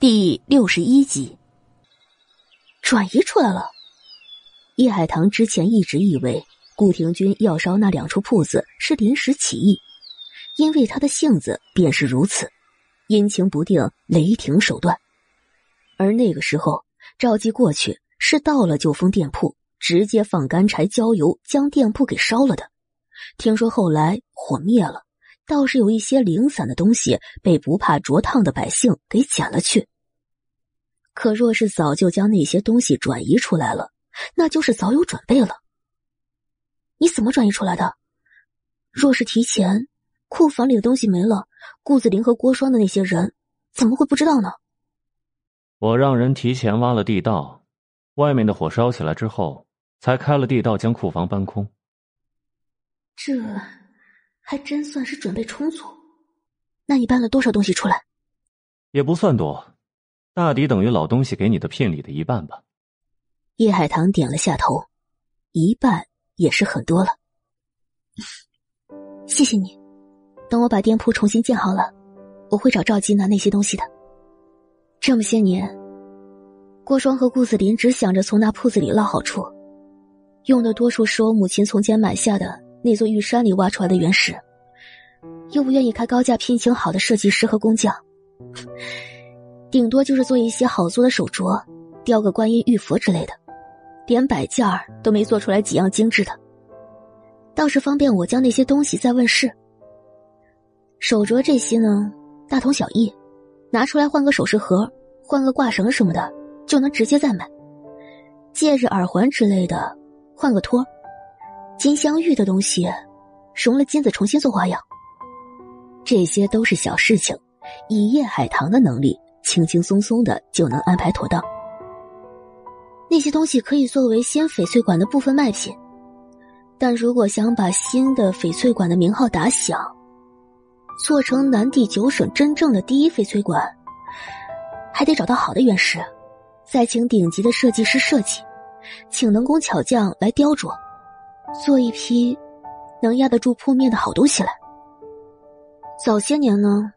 第六十一集，转移出来了。叶海棠之前一直以为顾廷钧要烧那两处铺子是临时起意，因为他的性子便是如此，阴晴不定，雷霆手段。而那个时候，赵姬过去是到了旧风店铺，直接放干柴浇油，将店铺给烧了的。听说后来火灭了。倒是有一些零散的东西被不怕灼烫的百姓给捡了去。可若是早就将那些东西转移出来了，那就是早有准备了。你怎么转移出来的？若是提前，库房里的东西没了，顾子林和郭双的那些人怎么会不知道呢？我让人提前挖了地道，外面的火烧起来之后，才开了地道将库房搬空。这。还真算是准备充足。那你搬了多少东西出来？也不算多，大抵等于老东西给你的聘礼的一半吧。叶海棠点了下头，一半也是很多了。谢谢你，等我把店铺重新建好了，我会找赵姬拿那些东西的。这么些年，郭双和顾子林只想着从那铺子里捞好处，用的多数是我母亲从前买下的。那座玉山里挖出来的原石，又不愿意开高价聘请好的设计师和工匠，顶多就是做一些好做的手镯，雕个观音、玉佛之类的，连摆件儿都没做出来几样精致的，倒是方便我将那些东西再问世。手镯这些呢，大同小异，拿出来换个首饰盒、换个挂绳什么的，就能直接再买。戒指、耳环之类的，换个托。金镶玉的东西，融了金子重新做花样，这些都是小事情，以叶海棠的能力，轻轻松松的就能安排妥当。那些东西可以作为新翡翠馆的部分卖品，但如果想把新的翡翠馆的名号打响，做成南地九省真正的第一翡翠馆，还得找到好的原石，再请顶级的设计师设计，请能工巧匠来雕琢。做一批能压得住铺面的好东西来。早些年呢，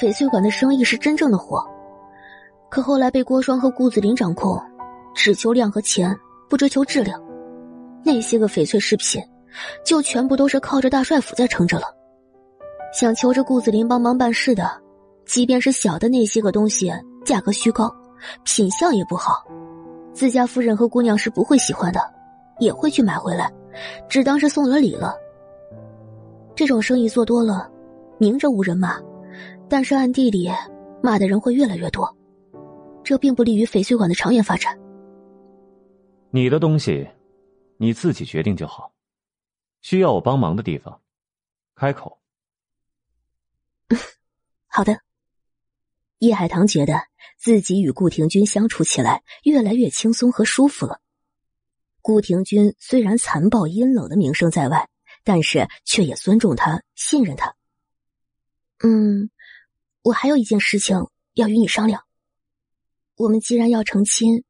翡翠馆的生意是真正的火，可后来被郭双和顾子林掌控，只求量和钱，不追求质量，那些个翡翠饰品，就全部都是靠着大帅府在撑着了。想求着顾子林帮忙办事的，即便是小的那些个东西，价格虚高，品相也不好，自家夫人和姑娘是不会喜欢的，也会去买回来。只当是送了礼了。这种生意做多了，明着无人骂，但是暗地里骂的人会越来越多，这并不利于翡翠馆的长远发展。你的东西，你自己决定就好。需要我帮忙的地方，开口。好的。叶海棠觉得自己与顾廷钧相处起来越来越轻松和舒服了。顾廷钧虽然残暴阴冷的名声在外，但是却也尊重他，信任他。嗯，我还有一件事情要与你商量。我们既然要成亲，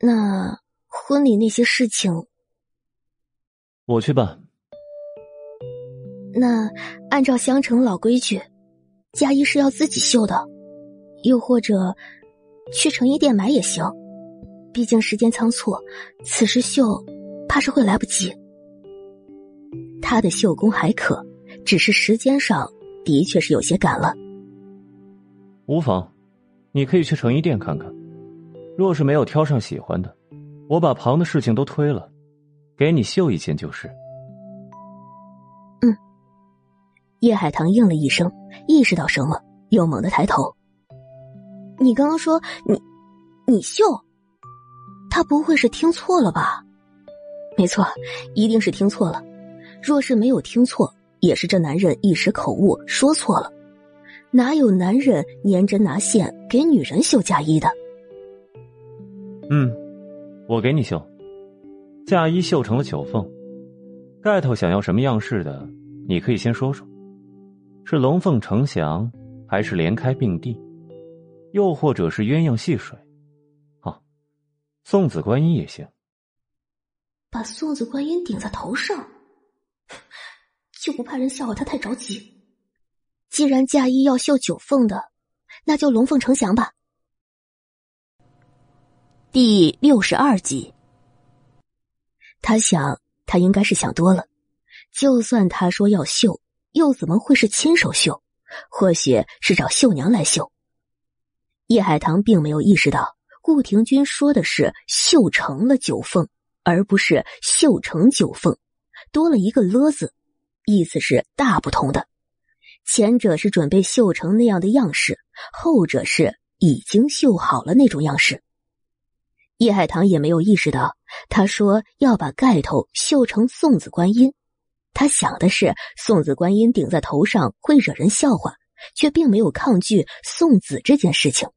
那婚礼那些事情，我去办。那按照襄城老规矩，嫁衣是要自己绣的，又或者去成衣店买也行。毕竟时间仓促，此时绣，怕是会来不及。他的绣工还可，只是时间上的确是有些赶了。无妨，你可以去成衣店看看。若是没有挑上喜欢的，我把旁的事情都推了，给你绣一件就是。嗯。叶海棠应了一声，意识到什么，又猛地抬头：“你刚刚说你，你绣？”他不会是听错了吧？没错，一定是听错了。若是没有听错，也是这男人一时口误说错了。哪有男人粘针拿线给女人绣嫁衣的？嗯，我给你绣。嫁衣绣成了九凤，盖头想要什么样式的？你可以先说说，是龙凤呈祥，还是连开并蒂，又或者是鸳鸯戏水？送子观音也行，把送子观音顶在头上，就不怕人笑话他太着急。既然嫁衣要绣九凤的，那就龙凤呈祥吧。第六十二集。他想，他应该是想多了。就算他说要绣，又怎么会是亲手绣？或许是找绣娘来绣。叶海棠并没有意识到，顾廷钧说的是“绣成了九凤”，而不是“绣成九凤”，多了一个“了”字，意思是大不同的。前者是准备绣成那样的样式，后者是已经绣好了那种样式。叶海棠也没有意识到，他说要把盖头绣成送子观音。他想的是送子观音顶在头上会惹人笑话，却并没有抗拒送子这件事情。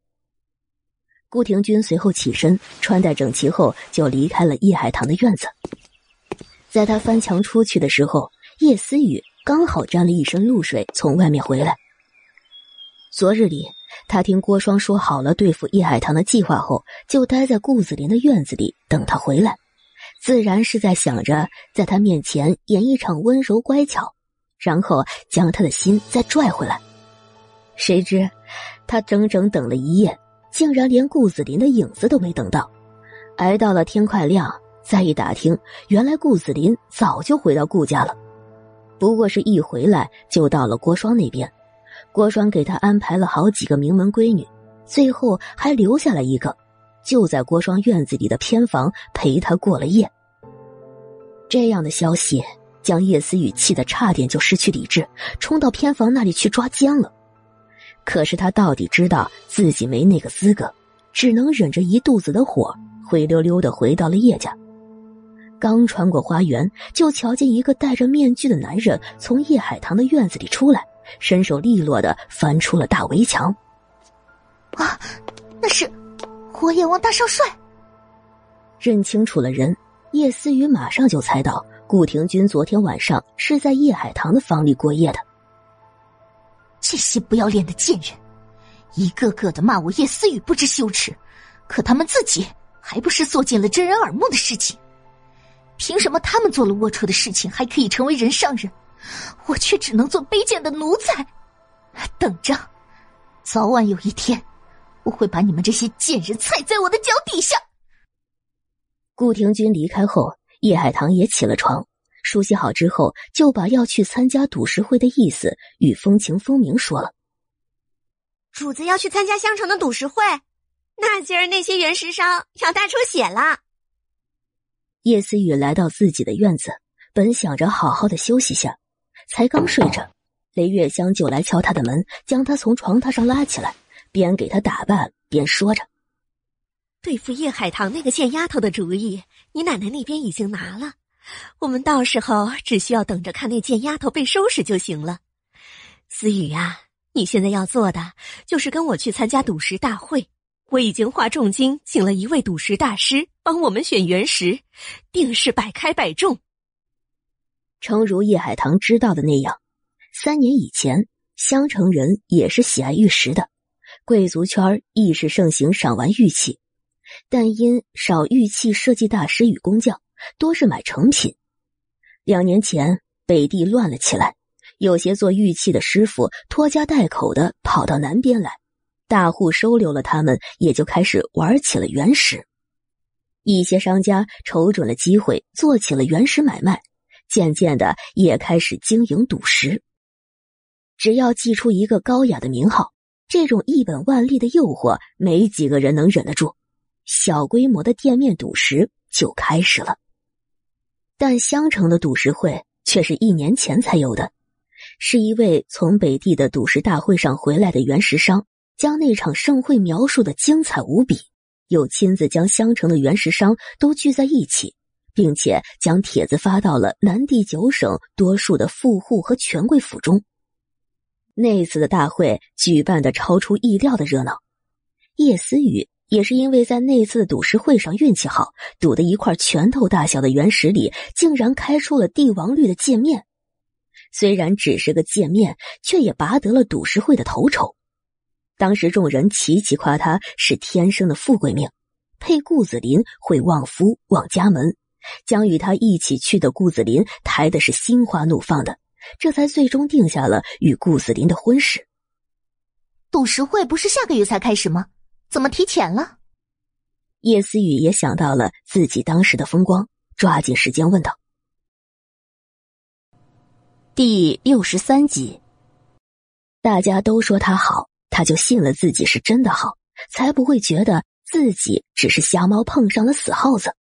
顾廷钧随后起身，穿戴整齐后就离开了叶海棠的院子。在他翻墙出去的时候，叶思雨刚好沾了一身露水从外面回来。昨日里，他听郭双说好了对付叶海棠的计划后，就待在顾子林的院子里等他回来。自然是在想着在他面前演一场温柔乖巧，然后将他的心再拽回来。谁知他整整等了一夜，竟然连顾子林的影子都没等到。挨到了天快亮，再一打听，原来顾子林早就回到顾家了。不过是一回来就到了郭双那边，郭双给他安排了好几个名门闺女，最后还留下了一个。就在郭双院子里的偏房陪他过了夜。这样的消息将叶思雨气得差点就失去理智，冲到偏房那里去抓奸了。可是他到底知道自己没那个资格，只能忍着一肚子的火，灰溜溜的回到了叶家。刚穿过花园，就瞧见一个戴着面具的男人从叶海棠的院子里出来，身手利落的翻出了大围墙。啊，那是。火焰王大少帅认清楚了人，叶思雨马上就猜到顾廷钧昨天晚上是在叶海棠的房里过夜的。这些不要脸的贱人，一个个的骂我叶思雨不知羞耻，可他们自己还不是做尽了遮人耳目的事情？凭什么他们做了龌龊的事情还可以成为人上人，我却只能做卑贱的奴才？等着，早晚有一天。我会把你们这些贱人踩在我的脚底下。顾廷钧离开后，叶海棠也起了床，梳洗好之后，就把要去参加赌石会的意思与风情风鸣说了。主子要去参加襄城的赌石会，那今儿那些原石商要大出血了。叶思雨来到自己的院子，本想着好好的休息下，才刚睡着，雷月香就来敲他的门，将他从床榻上拉起来。边给他打扮边说着：“对付叶海棠那个贱丫头的主意，你奶奶那边已经拿了，我们到时候只需要等着看那贱丫头被收拾就行了。思雨呀，你现在要做的就是跟我去参加赌石大会。我已经花重金请了一位赌石大师帮我们选原石，定是百开百中。”诚如叶海棠知道的那样，三年以前，襄城人也是喜爱玉石的。贵族圈亦是盛行赏玩玉器，但因少玉器设计大师与工匠，多是买成品。两年前北地乱了起来，有些做玉器的师傅拖家带口的跑到南边来，大户收留了他们，也就开始玩起了原石。一些商家瞅准了机会，做起了原石买卖，渐渐的也开始经营赌石。只要寄出一个高雅的名号。这种一本万利的诱惑，没几个人能忍得住。小规模的店面赌石就开始了。但襄城的赌石会却是一年前才有的，是一位从北地的赌石大会上回来的原石商，将那场盛会描述的精彩无比，又亲自将襄城的原石商都聚在一起，并且将帖子发到了南地九省多数的富户和权贵府中。那次的大会举办的超出意料的热闹，叶思雨也是因为在那次的赌石会上运气好，赌的一块拳头大小的原石里竟然开出了帝王绿的界面。虽然只是个界面，却也拔得了赌石会的头筹。当时众人齐齐夸他是天生的富贵命，配顾子林会旺夫旺家门，将与他一起去的顾子林抬的是心花怒放的。这才最终定下了与顾子林的婚事。董事会不是下个月才开始吗？怎么提前了？叶思雨也想到了自己当时的风光，抓紧时间问道：“第六十三集，大家都说他好，他就信了自己是真的好，才不会觉得自己只是瞎猫碰上了死耗子。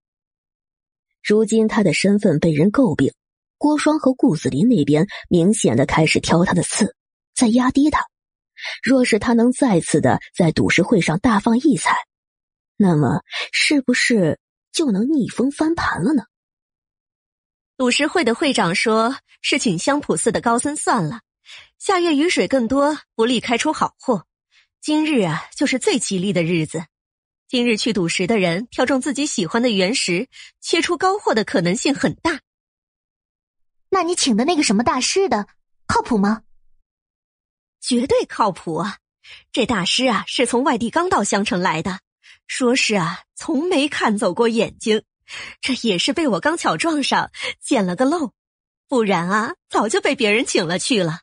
如今他的身份被人诟病，郭双和顾子林那边明显的开始挑他的刺，在压低他。若是他能再次的在赌石会上大放异彩。”那么，是不是就能逆风翻盘了呢？赌石会的会长说：“是请香普寺的高僧算了，下月雨水更多，不利开出好货。今日啊，就是最吉利的日子。今日去赌石的人，挑中自己喜欢的原石，切出高货的可能性很大。那你请的那个什么大师的，靠谱吗？绝对靠谱啊！这大师啊，是从外地刚到香城来的。”说是啊，从没看走过眼睛，这也是被我刚巧撞上，捡了个漏，不然啊，早就被别人请了去了。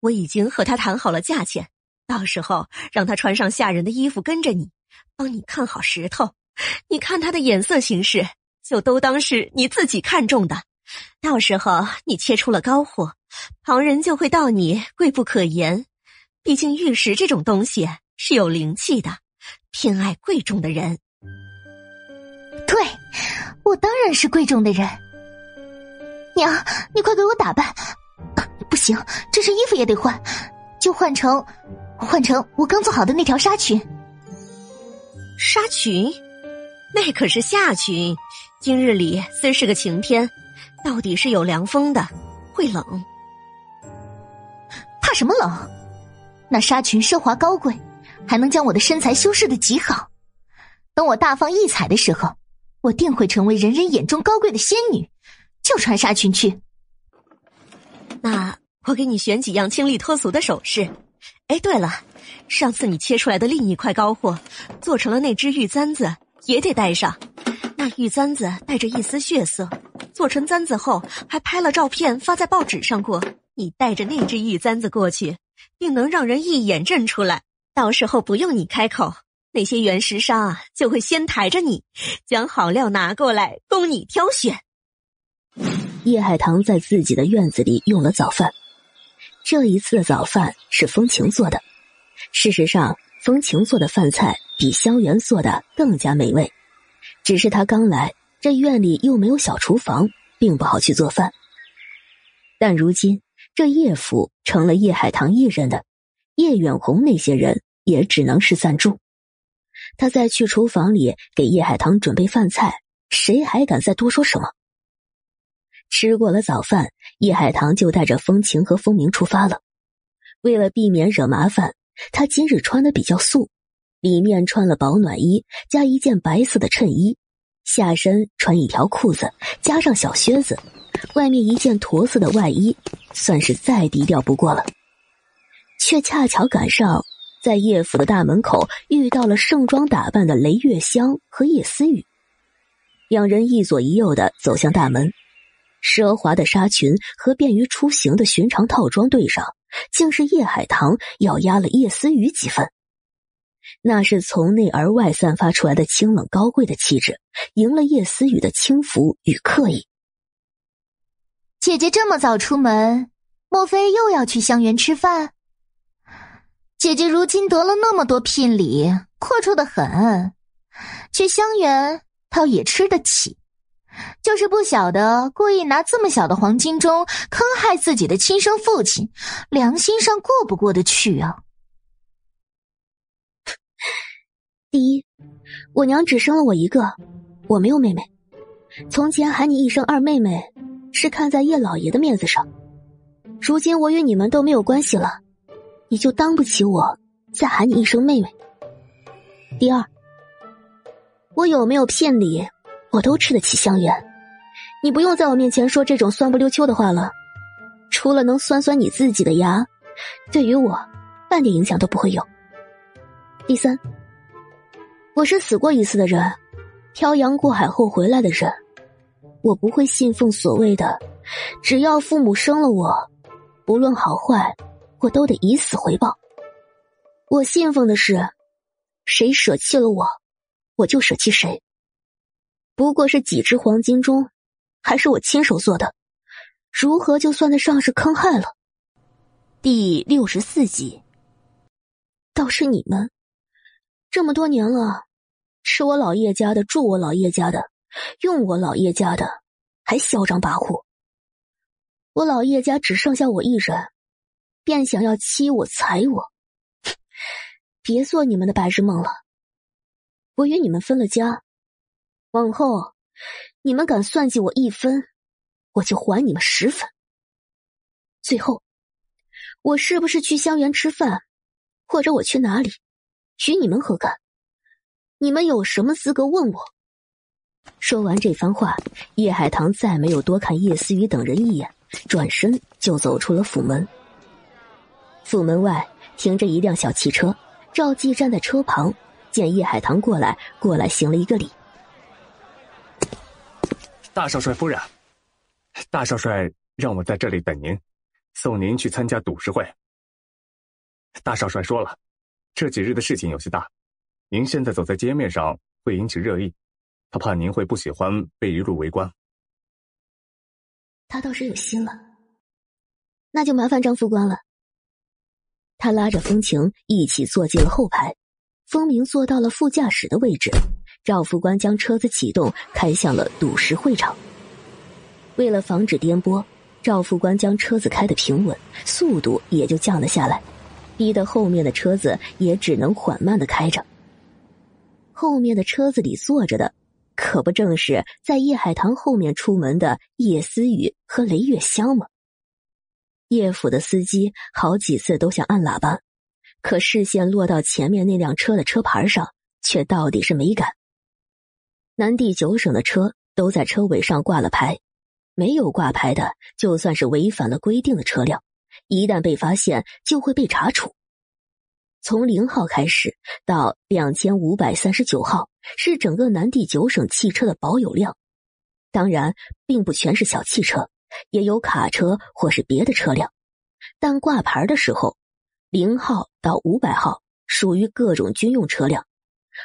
我已经和他谈好了价钱，到时候让他穿上下人的衣服跟着你，帮你看好石头。你看他的眼色行事，就都当是你自己看中的。到时候你切出了高货，旁人就会道你贵不可言。毕竟玉石这种东西是有灵气的。偏爱贵重的人，对，我当然是贵重的人。娘，你快给我打扮！不行，这身衣服也得换，就换成换成我刚做好的那条纱裙。纱裙？那可是夏裙。今日里虽是个晴天，到底是有凉风的，会冷。怕什么冷？那纱裙奢华高贵。还能将我的身材修饰的极好，等我大放异彩的时候，我定会成为人人眼中高贵的仙女。就穿纱裙去。那我给你选几样清丽脱俗的首饰。哎，对了，上次你切出来的另一块高货，做成了那只玉簪子，也得戴上。那玉簪子带着一丝血色，做成簪子后还拍了照片发在报纸上过。你带着那只玉簪子过去，定能让人一眼认出来。到时候不用你开口，那些原石商啊就会先抬着你，将好料拿过来供你挑选。叶海棠在自己的院子里用了早饭，这一次的早饭是风情做的。事实上，风情做的饭菜比香园做的更加美味，只是他刚来，这院里又没有小厨房，并不好去做饭。但如今这叶府成了叶海棠一人的。叶远红那些人也只能是暂住。他再去厨房里给叶海棠准备饭菜，谁还敢再多说什么？吃过了早饭，叶海棠就带着风情和风鸣出发了。为了避免惹麻烦，他今日穿的比较素，里面穿了保暖衣加一件白色的衬衣，下身穿一条裤子加上小靴子，外面一件驼色的外衣，算是再低调不过了。却恰巧赶上在叶府的大门口遇到了盛装打扮的雷月香和叶思雨，两人一左一右的走向大门，奢华的纱裙和便于出行的寻常套装对上，竟是叶海棠要压了叶思雨几分。那是从内而外散发出来的清冷高贵的气质，赢了叶思雨的轻浮与刻意。姐姐这么早出门，莫非又要去香园吃饭？姐姐如今得了那么多聘礼，阔绰的很，去香园倒也吃得起，就是不晓得故意拿这么小的黄金钟坑害自己的亲生父亲，良心上过不过得去啊？第一，我娘只生了我一个，我没有妹妹。从前喊你一声二妹妹，是看在叶老爷的面子上，如今我与你们都没有关系了。你就当不起我，再喊你一声妹妹。第二，我有没有骗你，我都吃得起香园。你不用在我面前说这种酸不溜秋的话了，除了能酸酸你自己的牙，对于我半点影响都不会有。第三，我是死过一次的人，漂洋过海后回来的人，我不会信奉所谓的只要父母生了我，不论好坏。我都得以死回报。我信奉的是，谁舍弃了我，我就舍弃谁。不过是几只黄金钟，还是我亲手做的，如何就算得上是坑害了？第六十四集，倒是你们，这么多年了，吃我老叶家的，住我老叶家的，用我老叶家的，还嚣张跋扈。我老叶家只剩下我一人，便想要欺我、踩我，别做你们的白日梦了。我与你们分了家。往后，你们敢算计我一分，我就还你们十分。最后，我是不是去香园吃饭，或者我去哪里，与你们何干？你们有什么资格问我？说完这番话，叶海棠再没有多看叶思雨等人一眼，转身就走出了府门。府门外停着一辆小汽车，赵继站在车旁，见叶海棠过来，过来行了一个礼。大少帅夫人，大少帅让我在这里等您，送您去参加赌石会。大少帅说了，这几日的事情有些大，您现在走在街面上会引起热议，他怕您会不喜欢被一路围观。他倒是有心了，那就麻烦张副官了。他拉着风情一起坐进了后排，风鸣坐到了副驾驶的位置。赵副官将车子启动，开向了赌石会场。为了防止颠簸，赵副官将车子开得平稳，速度也就降了下来，逼得后面的车子也只能缓慢的开着。后面的车子里坐着的，可不正是在叶海棠后面出门的叶思雨和雷月香吗？叶府的司机好几次都想按喇叭，可视线落到前面那辆车的车牌上，却到底是没敢。南地九省的车都在车尾上挂了牌，没有挂牌的，就算是违反了规定的车辆，一旦被发现就会被查处。从零号开始到两千五百三十九号是整个南地九省汽车的保有量，当然并不全是小汽车，也有卡车或是别的车辆。但挂牌的时候，零号到五百号属于各种军用车辆，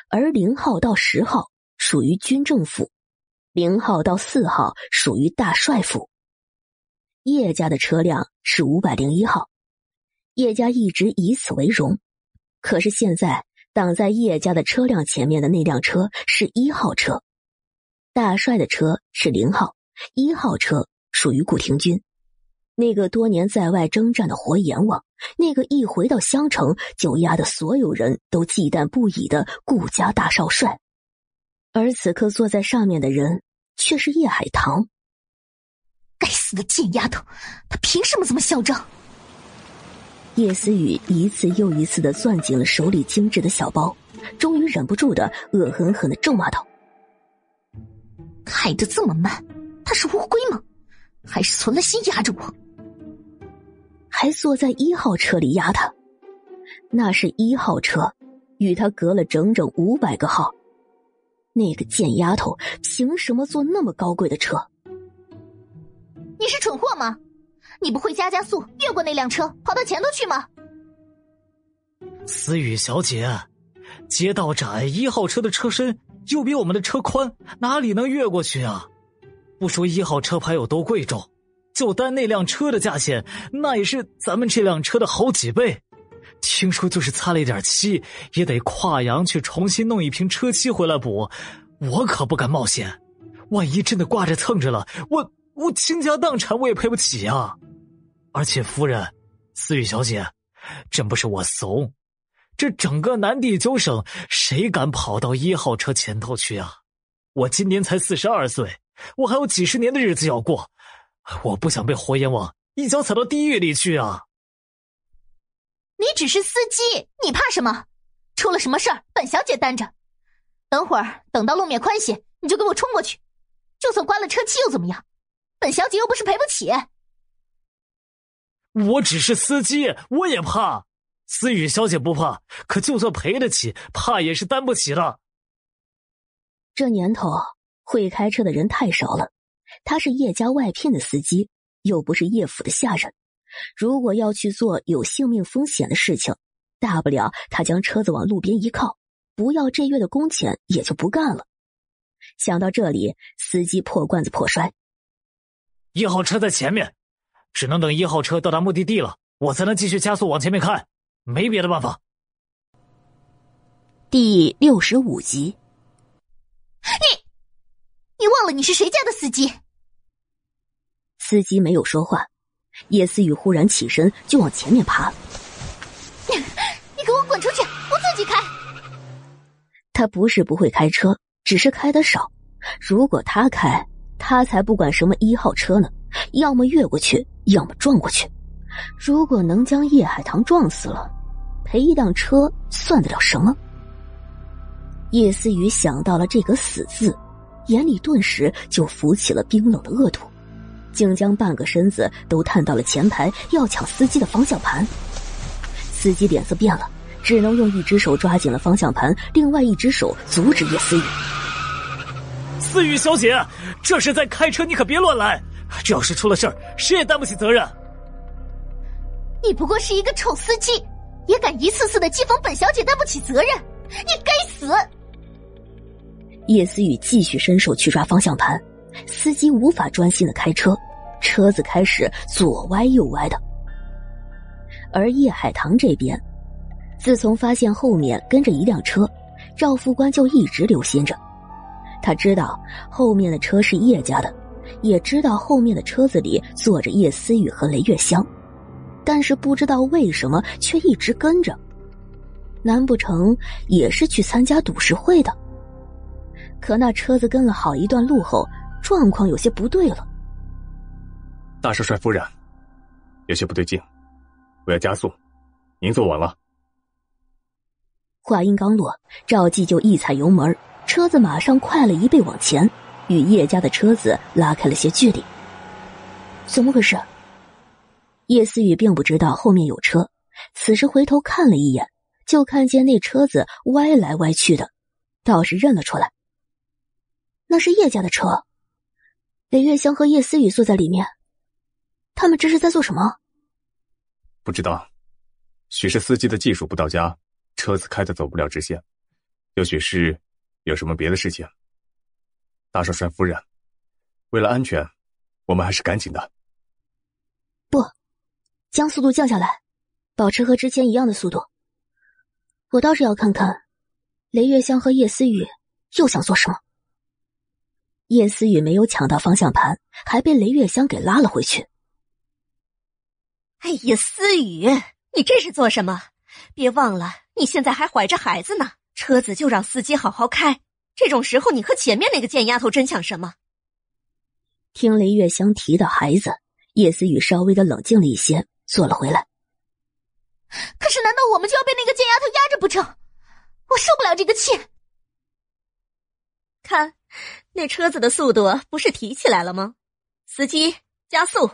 而零号到十号。属于军政府，零号到四号属于大帅府。叶家的车辆是五百零一号，叶家一直以此为荣。可是现在挡在叶家的车辆前面的那辆车是一号车，大帅的车是零号，一号车属于顾廷钧，那个多年在外征战的活阎王，那个一回到襄城就压得所有人都忌惮不已的顾家大少帅。而此刻坐在上面的人却是叶海棠。该死的贱丫头，她凭什么这么嚣张？叶思雨一次又一次的攥紧了手里精致的小包，终于忍不住的恶狠狠的咒骂道：“开的这么慢，他是乌龟吗？还是存了心压着我？还坐在一号车里压他？那是一号车，与他隔了整整五百个号。”那个贱丫头凭什么坐那么高贵的车？你是蠢货吗？你不会加加速越过那辆车跑到前头去吗？思雨小姐，街道窄，一号车的车身又比我们的车宽，哪里能越过去啊？不说一号车牌有多贵重，就单那辆车的价钱，那也是咱们这辆车的好几倍。听说就是擦了一点漆，也得跨洋去重新弄一瓶车漆回来补，我可不敢冒险。万一真的挂着蹭着了，我我倾家荡产我也赔不起呀。而且夫人，思雨小姐，真不是我怂，这整个南地九省谁敢跑到一号车前头去啊？我今年才四十二岁，我还有几十年的日子要过，我不想被活阎王一脚踩到地狱里去啊！你只是司机，你怕什么？出了什么事儿，本小姐担着。等会儿等到路面宽些，你就给我冲过去。就算关了车漆又怎么样？本小姐又不是赔不起。我只是司机，我也怕。思雨小姐不怕，可就算赔得起，怕也是担不起的。这年头会开车的人太少了。他是叶家外聘的司机，又不是叶府的下人。如果要去做有性命风险的事情，大不了他将车子往路边一靠，不要这月的工钱也就不干了。想到这里，司机破罐子破摔。一号车在前面，只能等一号车到达目的地了，我才能继续加速往前面开，没别的办法。第六十五集，你，你忘了你是谁家的司机？司机没有说话，叶思雨忽然起身就往前面爬。你给我滚出去！我自己开。他不是不会开车，只是开的少。如果他开，他才不管什么一号车呢，要么越过去，要么撞过去。如果能将叶海棠撞死了，赔一辆车算得了什么？叶思雨想到了这个“死”字，眼里顿时就浮起了冰冷的恶毒，竟将半个身子都探到了前排，要抢司机的方向盘。司机脸色变了，只能用一只手抓紧了方向盘，另外一只手阻止叶思雨。思雨小姐，这是在开车，你可别乱来。这要是出了事儿，谁也担不起责任。你不过是一个臭司机，也敢一次次的讥讽本小姐担不起责任，你该死！叶思雨继续伸手去抓方向盘，司机无法专心的开车，车子开始左歪右歪的。而叶海棠这边，自从发现后面跟着一辆车，赵副官就一直留心着。他知道后面的车是叶家的，也知道后面的车子里坐着叶思雨和雷月香，但是不知道为什么却一直跟着。难不成也是去参加赌石会的？可那车子跟了好一段路后，状况有些不对了。大少帅夫人，有些不对劲，我要加速，您坐稳了。话音刚落，赵继就一踩油门，车子马上快了一倍往前，与叶家的车子拉开了些距离。怎么回事？叶思雨并不知道后面有车，此时回头看了一眼，就看见那车子歪来歪去的，倒是认了出来。那是叶家的车，雷月香和叶思雨坐在里面，他们这是在做什么？不知道，许是司机的技术不到家，车子开的走不了直线，又许是有什么别的事情。大少帅夫人，为了安全，我们还是赶紧的。不，将速度降下来，保持和之前一样的速度。我倒是要看看，雷月香和叶思雨又想做什么。叶思雨没有抢到方向盘，还被雷月香给拉了回去。哎呀，思雨，你这是做什么？别忘了，你现在还怀着孩子呢。车子就让司机好好开。这种时候，你和前面那个贱丫头争抢什么？听雷月香提到孩子，叶思雨稍微的冷静了一些，坐了回来。可是，难道我们就要被那个贱丫头压着不成？我受不了这个气。看。那车子的速度不是提起来了吗？司机加速，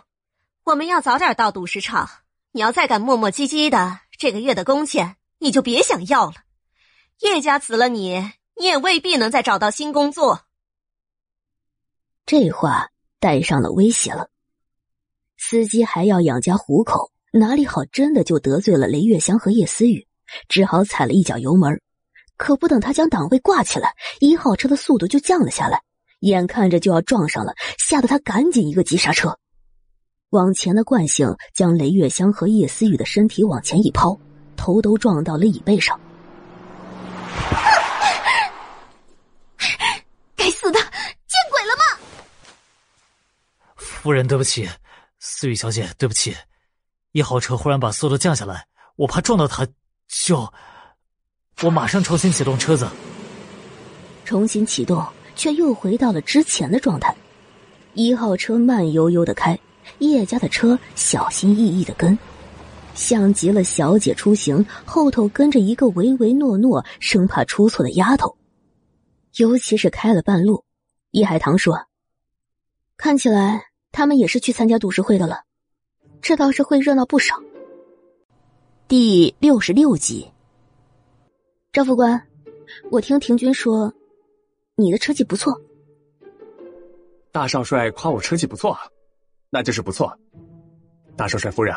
我们要早点到赌石场。你要再敢磨磨唧唧的，这个月的工钱你就别想要了。叶家辞了你，你也未必能再找到新工作。这话带上了威胁了。司机还要养家糊口，哪里好真的就得罪了雷月香和叶思雨，只好踩了一脚油门。可不等他将档位挂起来，一号车的速度就降了下来。眼看着就要撞上了，吓得他赶紧一个急刹车，往前的惯性将雷月香和叶思雨的身体往前一抛，头都撞到了椅背上。该死的，见鬼了吗？夫人，对不起，思雨小姐，对不起，一号车忽然把速度降下来，我怕撞到他，就我马上重新启动车子，重新启动。却又回到了之前的状态。一号车慢悠悠的开，叶家的车小心翼翼的跟，像极了小姐出行后头跟着一个唯唯诺诺、生怕出错的丫头。尤其是开了半路，叶海棠说：“看起来他们也是去参加赌石会的了，这倒是会热闹不少。”第六十六集，赵副官，我听廷军说。你的车技不错，大少帅夸我车技不错，那就是不错。大少帅夫人，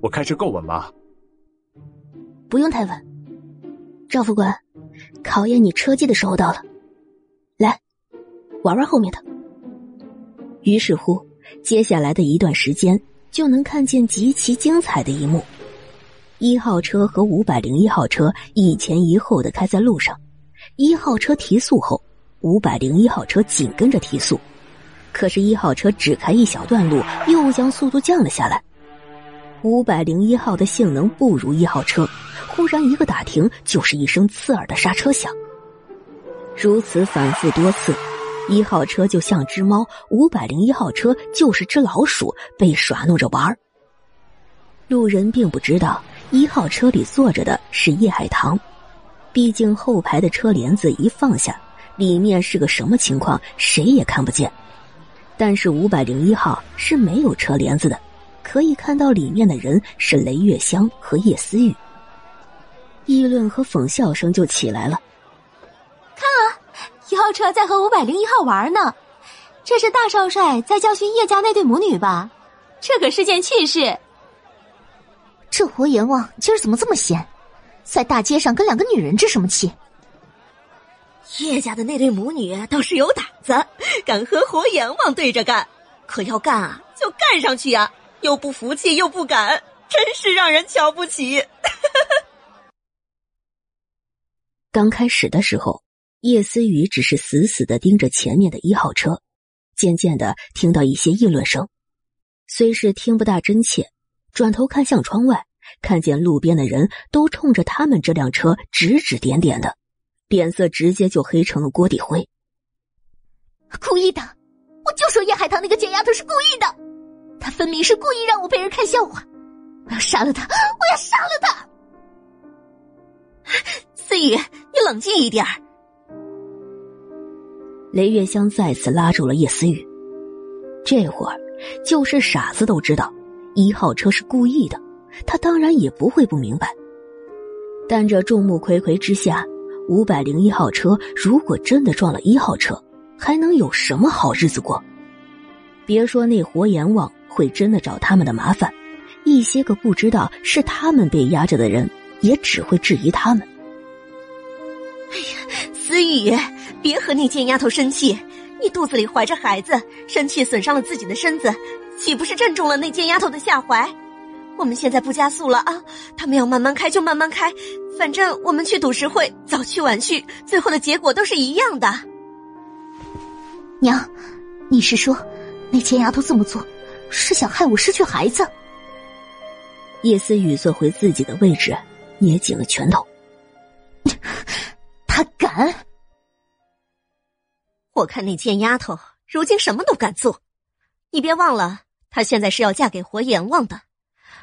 我开车够稳吗？不用太稳。赵副官，考验你车技的时候到了，来，玩玩后面的。于是乎，接下来的一段时间就能看见极其精彩的一幕：一号车和五百零一号车一前一后的开在路上，一号车提速后，五百零一号车紧跟着提速，可是，一号车只开一小段路，又将速度降了下来。五百零一号的性能不如一号车，忽然一个打停，就是一声刺耳的刹车响。如此反复多次，一号车就像只猫，五百零一号车就是只老鼠，被耍弄着玩儿。路人并不知道一号车里坐着的是叶海棠，毕竟后排的车帘子一放下，里面是个什么情况，谁也看不见。但是五百零一号是没有车帘子的。可以看到里面的人是雷月香和叶思雨，议论和讽笑声就起来了。看啊，一号车在和五百零一号玩呢，这是大少帅在教训叶家那对母女吧？这可是件趣事。这活阎王今儿怎么这么闲，在大街上跟两个女人置什么气？叶家的那对母女倒是有胆子，敢和活阎王对着干，可要干啊就干上去呀！又不服气又不敢，真是让人瞧不起。刚开始的时候，叶思雨只是死死的盯着前面的一号车，渐渐的听到一些议论声，虽是听不大真切，转头看向窗外，看见路边的人都冲着他们这辆车指指点点的，脸色直接就黑成了锅底灰。故意的，我就说叶海棠那个贱丫头是故意的。她分明是故意让我被人看笑话，我要杀了她！我要杀了她！思雨，你冷静一点雷月香再次拉住了叶思雨。这会儿，就是傻子都知道一号车是故意的，他当然也不会不明白。但这众目睽睽之下，五百零一号车如果真的撞了一号车，还能有什么好日子过？别说那活阎王。会真的找他们的麻烦，一些个不知道是他们被压着的人，也只会质疑他们。哎呀，思雨，别和那贱丫头生气，你肚子里怀着孩子，生气损伤了自己的身子，岂不是正中了那贱丫头的下怀？我们现在不加速了啊，他们要慢慢开就慢慢开，反正我们去赌石会，早去晚去，最后的结果都是一样的。娘，你是说那贱丫头这么做？是想害我失去孩子。叶思雨坐回自己的位置，捏紧了拳头。他敢！我看那贱丫头如今什么都敢做。你别忘了，她现在是要嫁给活阎王的，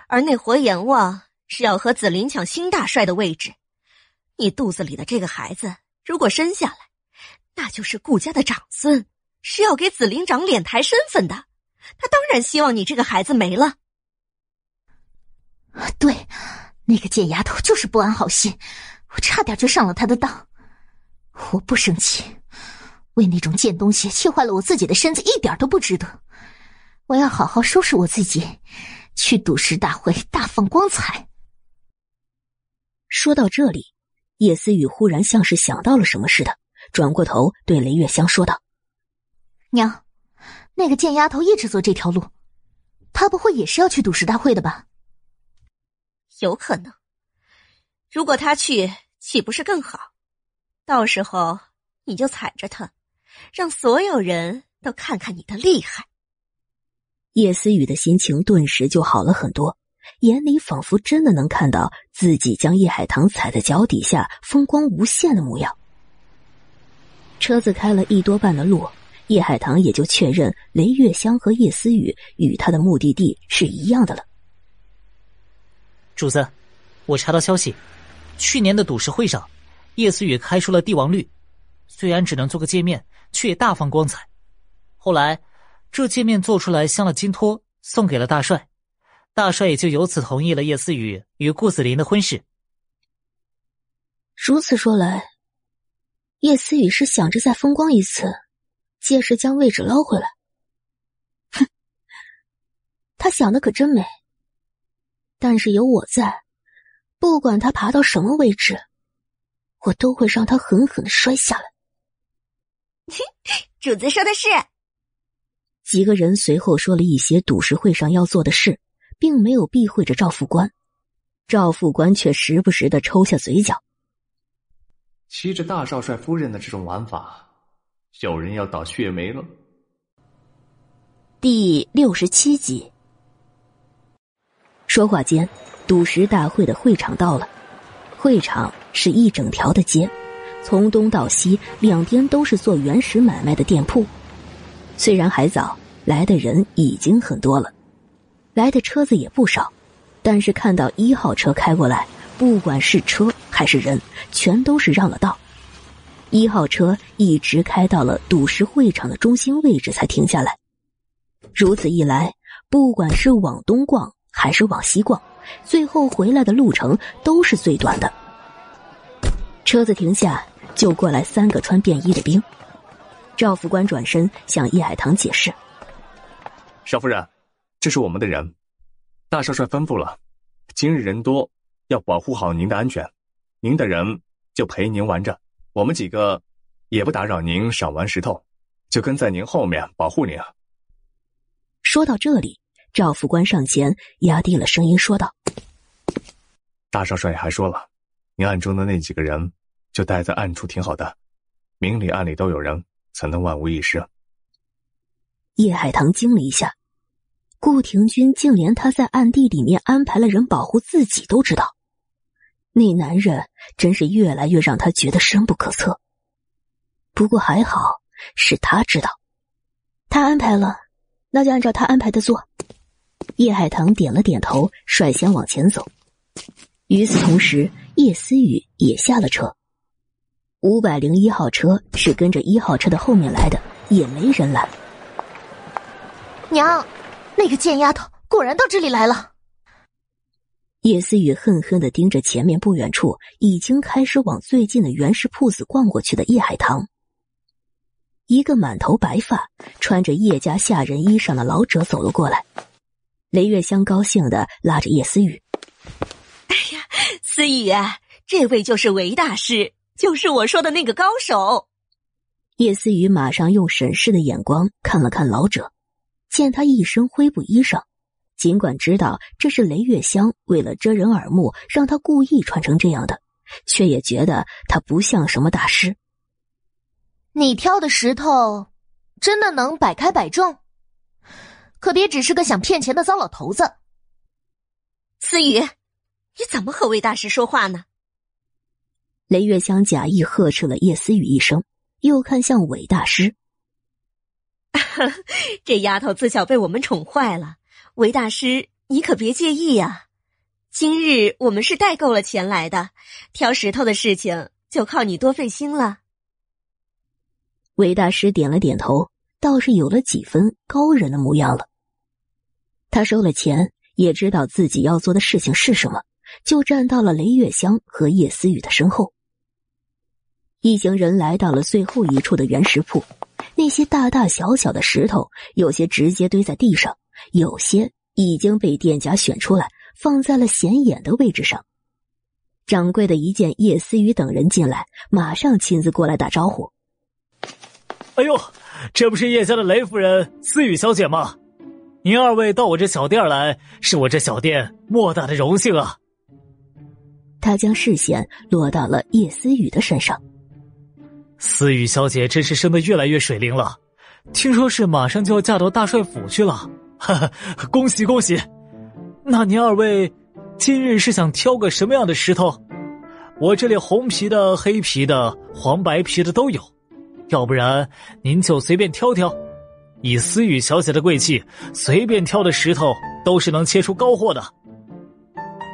而那活阎王是要和紫菱抢新大帅的位置。你肚子里的这个孩子，如果生下来，那就是顾家的长孙，是要给紫菱长脸抬身份的。他当然希望你这个孩子没了。对，那个贱丫头就是不安好心，我差点就上了她的当。我不生气，为那种贱东西气坏了我自己的身子，一点都不值得。我要好好收拾我自己，去赌石大会大放光彩。说到这里，叶思雨忽然像是想到了什么似的，转过头对雷月香说道：“娘。”那个贱丫头一直走这条路，她不会也是要去赌石大会的吧？有可能。如果她去，岂不是更好？到时候你就踩着她，让所有人都看看你的厉害。叶思雨的心情顿时就好了很多，眼里仿佛真的能看到自己将叶海棠踩在脚底下，风光无限的模样。车子开了一多半的路。叶海棠也就确认雷月香和叶思雨与他的目的地是一样的了。主子，我查到消息，去年的赌石会上，叶思雨开出了帝王绿，虽然只能做个界面，却也大放光彩。后来，这界面做出来镶了金托，送给了大帅，大帅也就由此同意了叶思雨与顾子林的婚事。如此说来，叶思雨是想着再风光一次。届时将位置捞回来。哼，他想的可真美。但是有我在，不管他爬到什么位置，我都会让他狠狠的摔下来。主子说的是。几个人随后说了一些赌石会上要做的事，并没有避讳着赵副官。赵副官却时不时的抽下嘴角。骑着大少帅夫人的这种玩法，有人要倒血霉了。第六十七集。说话间，赌石大会的会场到了。会场是一整条的街，从东到西，两边都是做原石买卖的店铺。虽然还早，来的人已经很多了，来的车子也不少，但是看到一号车开过来，不管是车还是人，全都是让了道。一号车一直开到了赌石会场的中心位置才停下来。如此一来，不管是往东逛还是往西逛，最后回来的路程都是最短的。车子停下，就过来三个穿便衣的兵。赵副官转身向叶海棠解释：“少夫人，这是我们的人，大少帅吩咐了，今日人多，要保护好您的安全。您的人就陪您玩着，我们几个也不打扰您赏玩石头，就跟在您后面保护您。”说到这里，赵副官上前压低了声音说道：“大少帅还说了，您暗中的那几个人就待在暗处挺好的，明里暗里都有人。”才能万无一失。叶海棠惊了一下，顾廷钧竟连他在暗地里面安排了人保护自己都知道，那男人真是越来越让他觉得深不可测。不过还好是他知道，他安排了，那就按照他安排的做。叶海棠点了点头，率先往前走。与此同时，叶思雨也下了车。五百零一号车是跟着一号车的后面来的，也没人拦。娘，那个贱丫头果然到这里来了。叶思雨恨恨的盯着前面不远处已经开始往最近的原石铺子逛过去的叶海棠。一个满头白发、穿着叶家下人衣裳的老者走了过来。雷月香高兴的拉着叶思雨：“哎呀，思雨啊，这位就是韦大师。”就是我说的那个高手，叶思雨马上用审视的眼光看了看老者，见他一身灰布衣裳，尽管知道这是雷月香为了遮人耳目，让他故意穿成这样的，却也觉得他不像什么大师。你挑的石头，真的能百开百中？可别只是个想骗钱的糟老头子。思雨，你怎么和魏大师说话呢？雷月香假意呵斥了叶思雨一声，又看向韦大师：“这丫头自小被我们宠坏了，韦大师你可别介意呀。今日我们是带够了钱来的，挑石头的事情就靠你多费心了。”韦大师点了点头，倒是有了几分高人的模样了。他收了钱，也知道自己要做的事情是什么，就站到了雷月香和叶思雨的身后。一行人来到了最后一处的原石铺，那些大大小小的石头，有些直接堆在地上，有些已经被店家选出来，放在了显眼的位置上。掌柜的一见叶思雨等人进来，马上亲自过来打招呼：“哎呦，这不是叶家的雷夫人思雨小姐吗？您二位到我这小店来，是我这小店莫大的荣幸啊！”他将视线落到了叶思雨的身上。思雨小姐真是生的越来越水灵了，听说是马上就要嫁到大帅府去了，哈哈，恭喜恭喜！那您二位今日是想挑个什么样的石头？我这里红皮的、黑皮的、黄白皮的都有，要不然您就随便挑挑。以思雨小姐的贵气，随便挑的石头都是能切出高货的。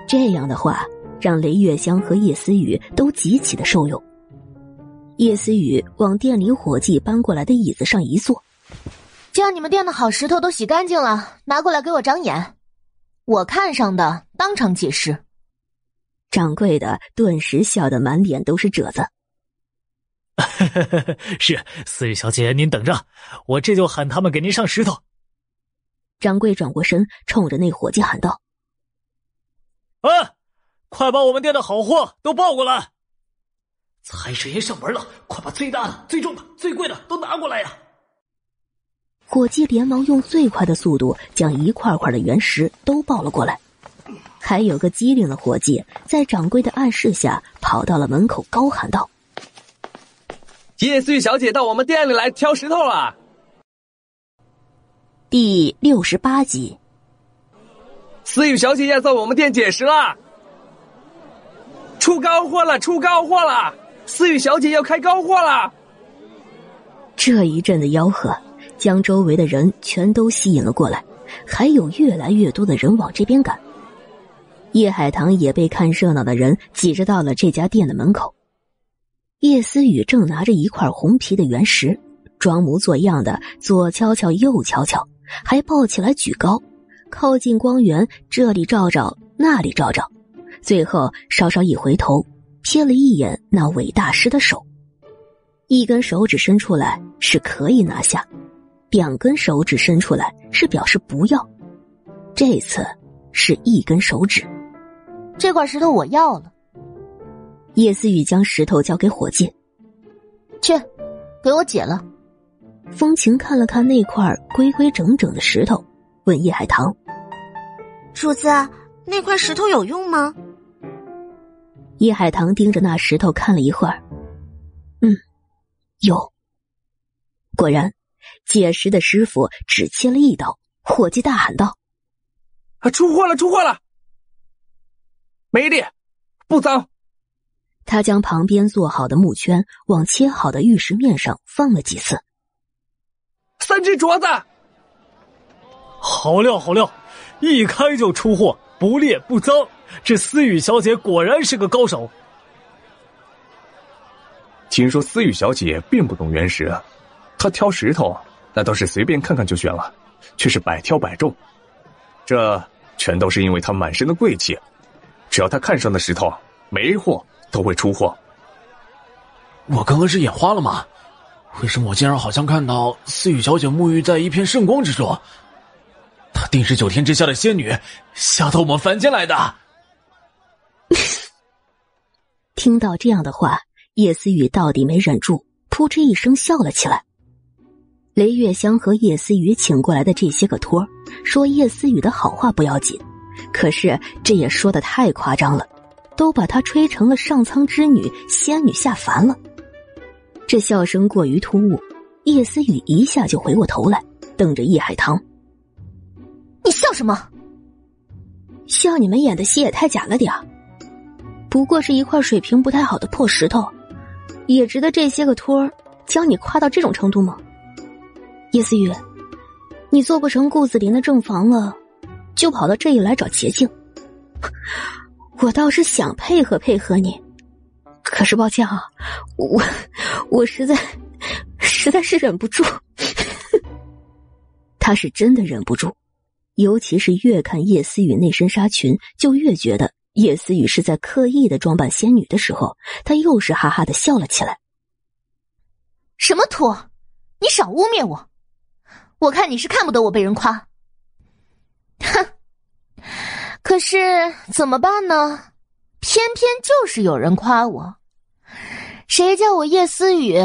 这样的话，让雷月香和叶思雨都极其的受用。叶思雨往店里伙计搬过来的椅子上一坐，将你们店的好石头都洗干净了，拿过来给我长眼。我看上的当场解释。掌柜的顿时笑得满脸都是褶子。是思雨小姐，您等着，我这就喊他们给您上石头。掌柜转过身，冲着那伙计喊道：“哎，快把我们店的好货都抱过来！”财神爷上门了，快把最大的、最重的、最贵的都拿过来呀！伙计连忙用最快的速度将一块块的原石都抱了过来，还有个机灵的伙计在掌柜的暗示下跑到了门口，高喊道：“叶思雨小姐到我们店里来挑石头了。”第六十八集，思雨小姐要在我们店解石了，出高货了，出高货了！思雨小姐要开高货了。这一阵的吆喝。将周围的人全都吸引了过来，还有越来越多的人往这边赶。叶海棠也被看热闹的人挤着到了这家店的门口。叶思雨正拿着一块红皮的原石，装模作样的左敲敲右敲敲，还抱起来举高，靠近光源，这里照照，那里照照，最后稍稍一回头，瞥了一眼那韦大师的手，一根手指伸出来是可以拿下。两根手指伸出来是表示不要，这次是一根手指。这块石头我要了。叶思雨将石头交给伙计，去，给我解了。风情看了看那块规规整整的石头，问叶海棠：“主子，那块石头有用吗？”叶海棠盯着那石头看了一会儿，嗯，有。果然。解石的师傅只切了一刀，伙计大喊道：“啊，出货了，出货了！没裂，不脏。”他将旁边做好的木圈往切好的玉石面上放了几次。三只镯子，好料好料，一开就出货，不裂不脏。这思雨小姐果然是个高手。听说思雨小姐并不懂原石，她挑石头。那都是随便看看就选了，却是百挑百中，这全都是因为她满身的贵气。只要她看上的石头，没货都会出货。我刚刚是眼花了吗？为什么我竟然好像看到思雨小姐沐浴在一片圣光之中？她定是九天之下的仙女，下到我们凡间来的。听到这样的话，叶思雨到底没忍住，扑哧一声笑了起来。雷月香和叶思雨请过来的这些个托儿，说叶思雨的好话不要紧，可是这也说的太夸张了，都把她吹成了上苍之女、仙女下凡了。这笑声过于突兀，叶思雨一下就回过头来，瞪着叶海棠：“你笑什么？笑你们演的戏也太假了点儿。不过是一块水平不太好的破石头，也值得这些个托儿将你夸到这种程度吗？”叶思雨，你做不成顾子林的正房了，就跑到这里来找捷径。我倒是想配合配合你，可是抱歉啊，我我实在实在是忍不住。他是真的忍不住，尤其是越看叶思雨那身纱裙，就越觉得叶思雨是在刻意的装扮仙女的时候，他又是哈哈的笑了起来。什么托？你少污蔑我！我看你是看不得我被人夸，哼！可是怎么办呢？偏偏就是有人夸我，谁叫我叶思雨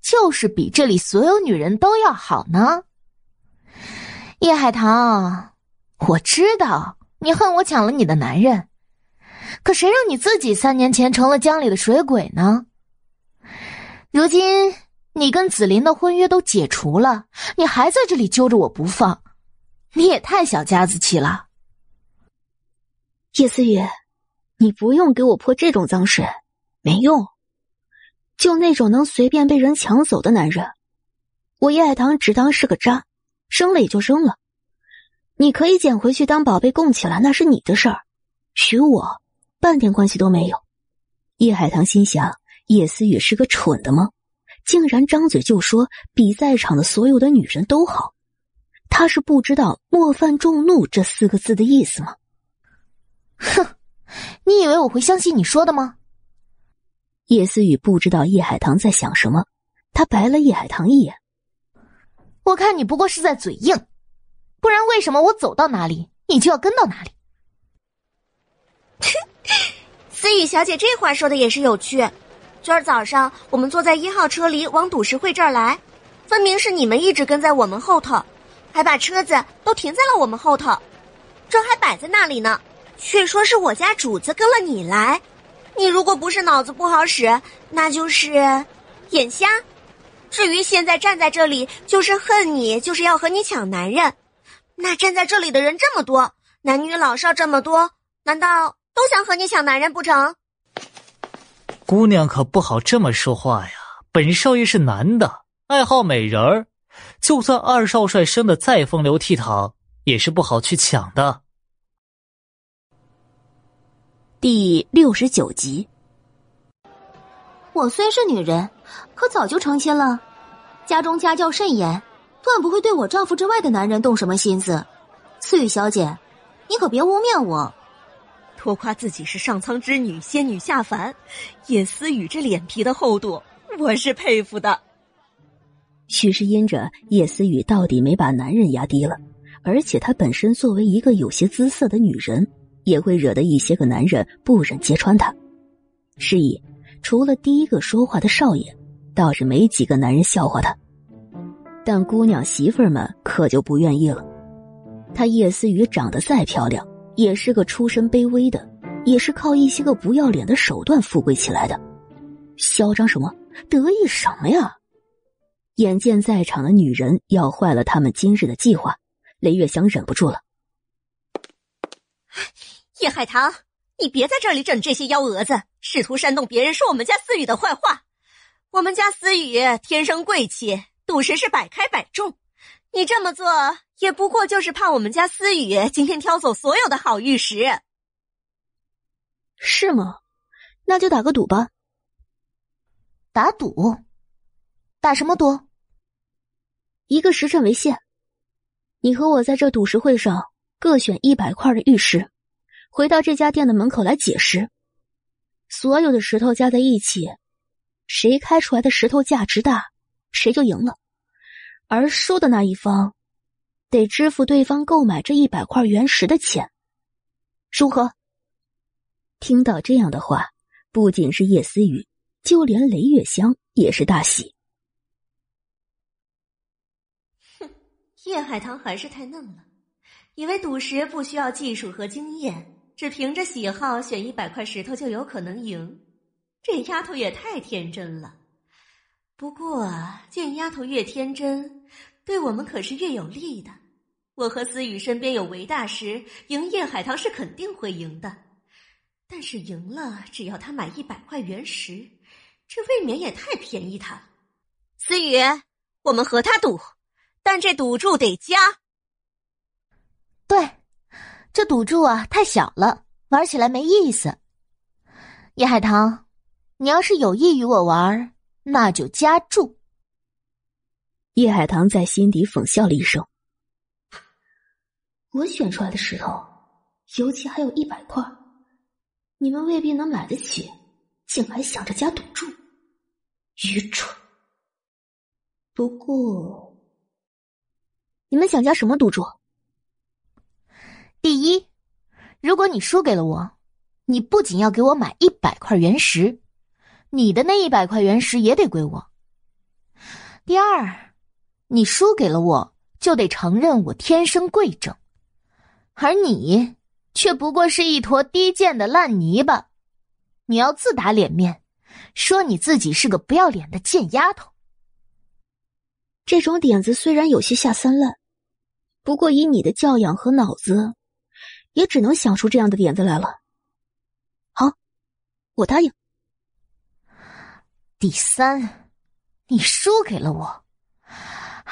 就是比这里所有女人都要好呢？叶海棠，我知道你恨我抢了你的男人，可谁让你自己三年前成了江里的水鬼呢？如今。你跟紫菱的婚约都解除了，你还在这里揪着我不放，你也太小家子气了。叶思雨，你不用给我泼这种脏水，没用。就那种能随便被人抢走的男人，我叶海棠只当是个渣，扔了也就扔了。你可以捡回去当宝贝供起来，那是你的事儿，娶我半点关系都没有。叶海棠心想：叶思雨是个蠢的吗？竟然张嘴就说比在场的所有的女人都好，他是不知道“莫犯众怒”这四个字的意思吗？哼，你以为我会相信你说的吗？叶思雨不知道叶海棠在想什么，他白了叶海棠一眼。我看你不过是在嘴硬，不然为什么我走到哪里你就要跟到哪里？思雨小姐这话说的也是有趣。今儿早上我们坐在一号车里往赌石会这儿来，分明是你们一直跟在我们后头，还把车子都停在了我们后头，这还摆在那里呢，却说是我家主子跟了你来。你如果不是脑子不好使，那就是眼瞎。至于现在站在这里，就是恨你，就是要和你抢男人。那站在这里的人这么多，男女老少这么多，难道都想和你抢男人不成？姑娘可不好这么说话呀！本少爷是男的，爱好美人儿，就算二少帅生的再风流倜傥，也是不好去抢的。第六十九集，我虽是女人，可早就成亲了，家中家教甚严，断不会对我丈夫之外的男人动什么心思。思雨小姐，你可别污蔑我。多夸自己是上苍之女，仙女下凡。叶思雨这脸皮的厚度，我是佩服的。许是因着叶思雨到底没把男人压低了，而且她本身作为一个有些姿色的女人，也会惹得一些个男人不忍揭穿她。是以，除了第一个说话的少爷，倒是没几个男人笑话她。但姑娘媳妇们可就不愿意了。她叶思雨长得再漂亮。也是个出身卑微的，也是靠一些个不要脸的手段富贵起来的，嚣张什么，得意什么呀？眼见在场的女人要坏了他们今日的计划，雷月香忍不住了：“叶海棠，你别在这里整这些幺蛾子，试图煽动别人说我们家思雨的坏话。我们家思雨天生贵气，赌石是百开百中。”你这么做也不过就是怕我们家思雨今天挑走所有的好玉石，是吗？那就打个赌吧。打赌？打什么赌？一个时辰为限，你和我在这赌石会上各选一百块的玉石，回到这家店的门口来解石。所有的石头加在一起，谁开出来的石头价值大，谁就赢了。而输的那一方，得支付对方购买这一百块原石的钱，如何？听到这样的话，不仅是叶思雨，就连雷月香也是大喜。哼，叶海棠还是太嫩了，以为赌石不需要技术和经验，只凭着喜好选一百块石头就有可能赢，这丫头也太天真了。不过，见丫头越天真，对我们可是越有利的。我和思雨身边有韦大师，赢叶海棠是肯定会赢的。但是赢了，只要他买一百块原石，这未免也太便宜他了。思雨，我们和他赌，但这赌注得加。对，这赌注啊太小了，玩起来没意思。叶海棠，你要是有意与我玩。那就加注。叶海棠在心底讽笑了一声：“我选出来的石头，尤其还有一百块，你们未必能买得起，竟还想着加赌注，愚蠢！不过，你们想加什么赌注？第一，如果你输给了我，你不仅要给我买一百块原石。”你的那一百块原石也得归我。第二，你输给了我，就得承认我天生贵正，而你却不过是一坨低贱的烂泥巴。你要自打脸面，说你自己是个不要脸的贱丫头。这种点子虽然有些下三滥，不过以你的教养和脑子，也只能想出这样的点子来了。好，我答应。第三，你输给了我，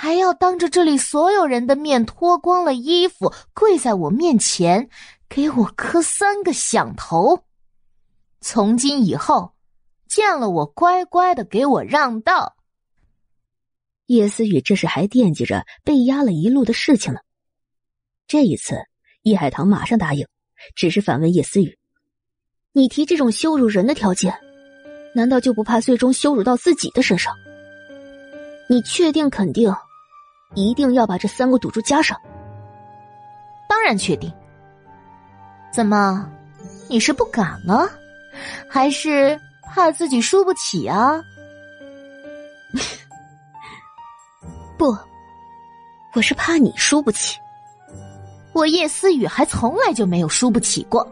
还要当着这里所有人的面脱光了衣服，跪在我面前，给我磕三个响头。从今以后，见了我乖乖的给我让道。叶思雨这是还惦记着被压了一路的事情呢。这一次，叶海棠马上答应，只是反问叶思雨：“你提这种羞辱人的条件？”难道就不怕最终羞辱到自己的身上？你确定、肯定，一定要把这三个赌注加上？当然确定。怎么，你是不敢了，还是怕自己输不起啊？不，我是怕你输不起。我叶思雨还从来就没有输不起过。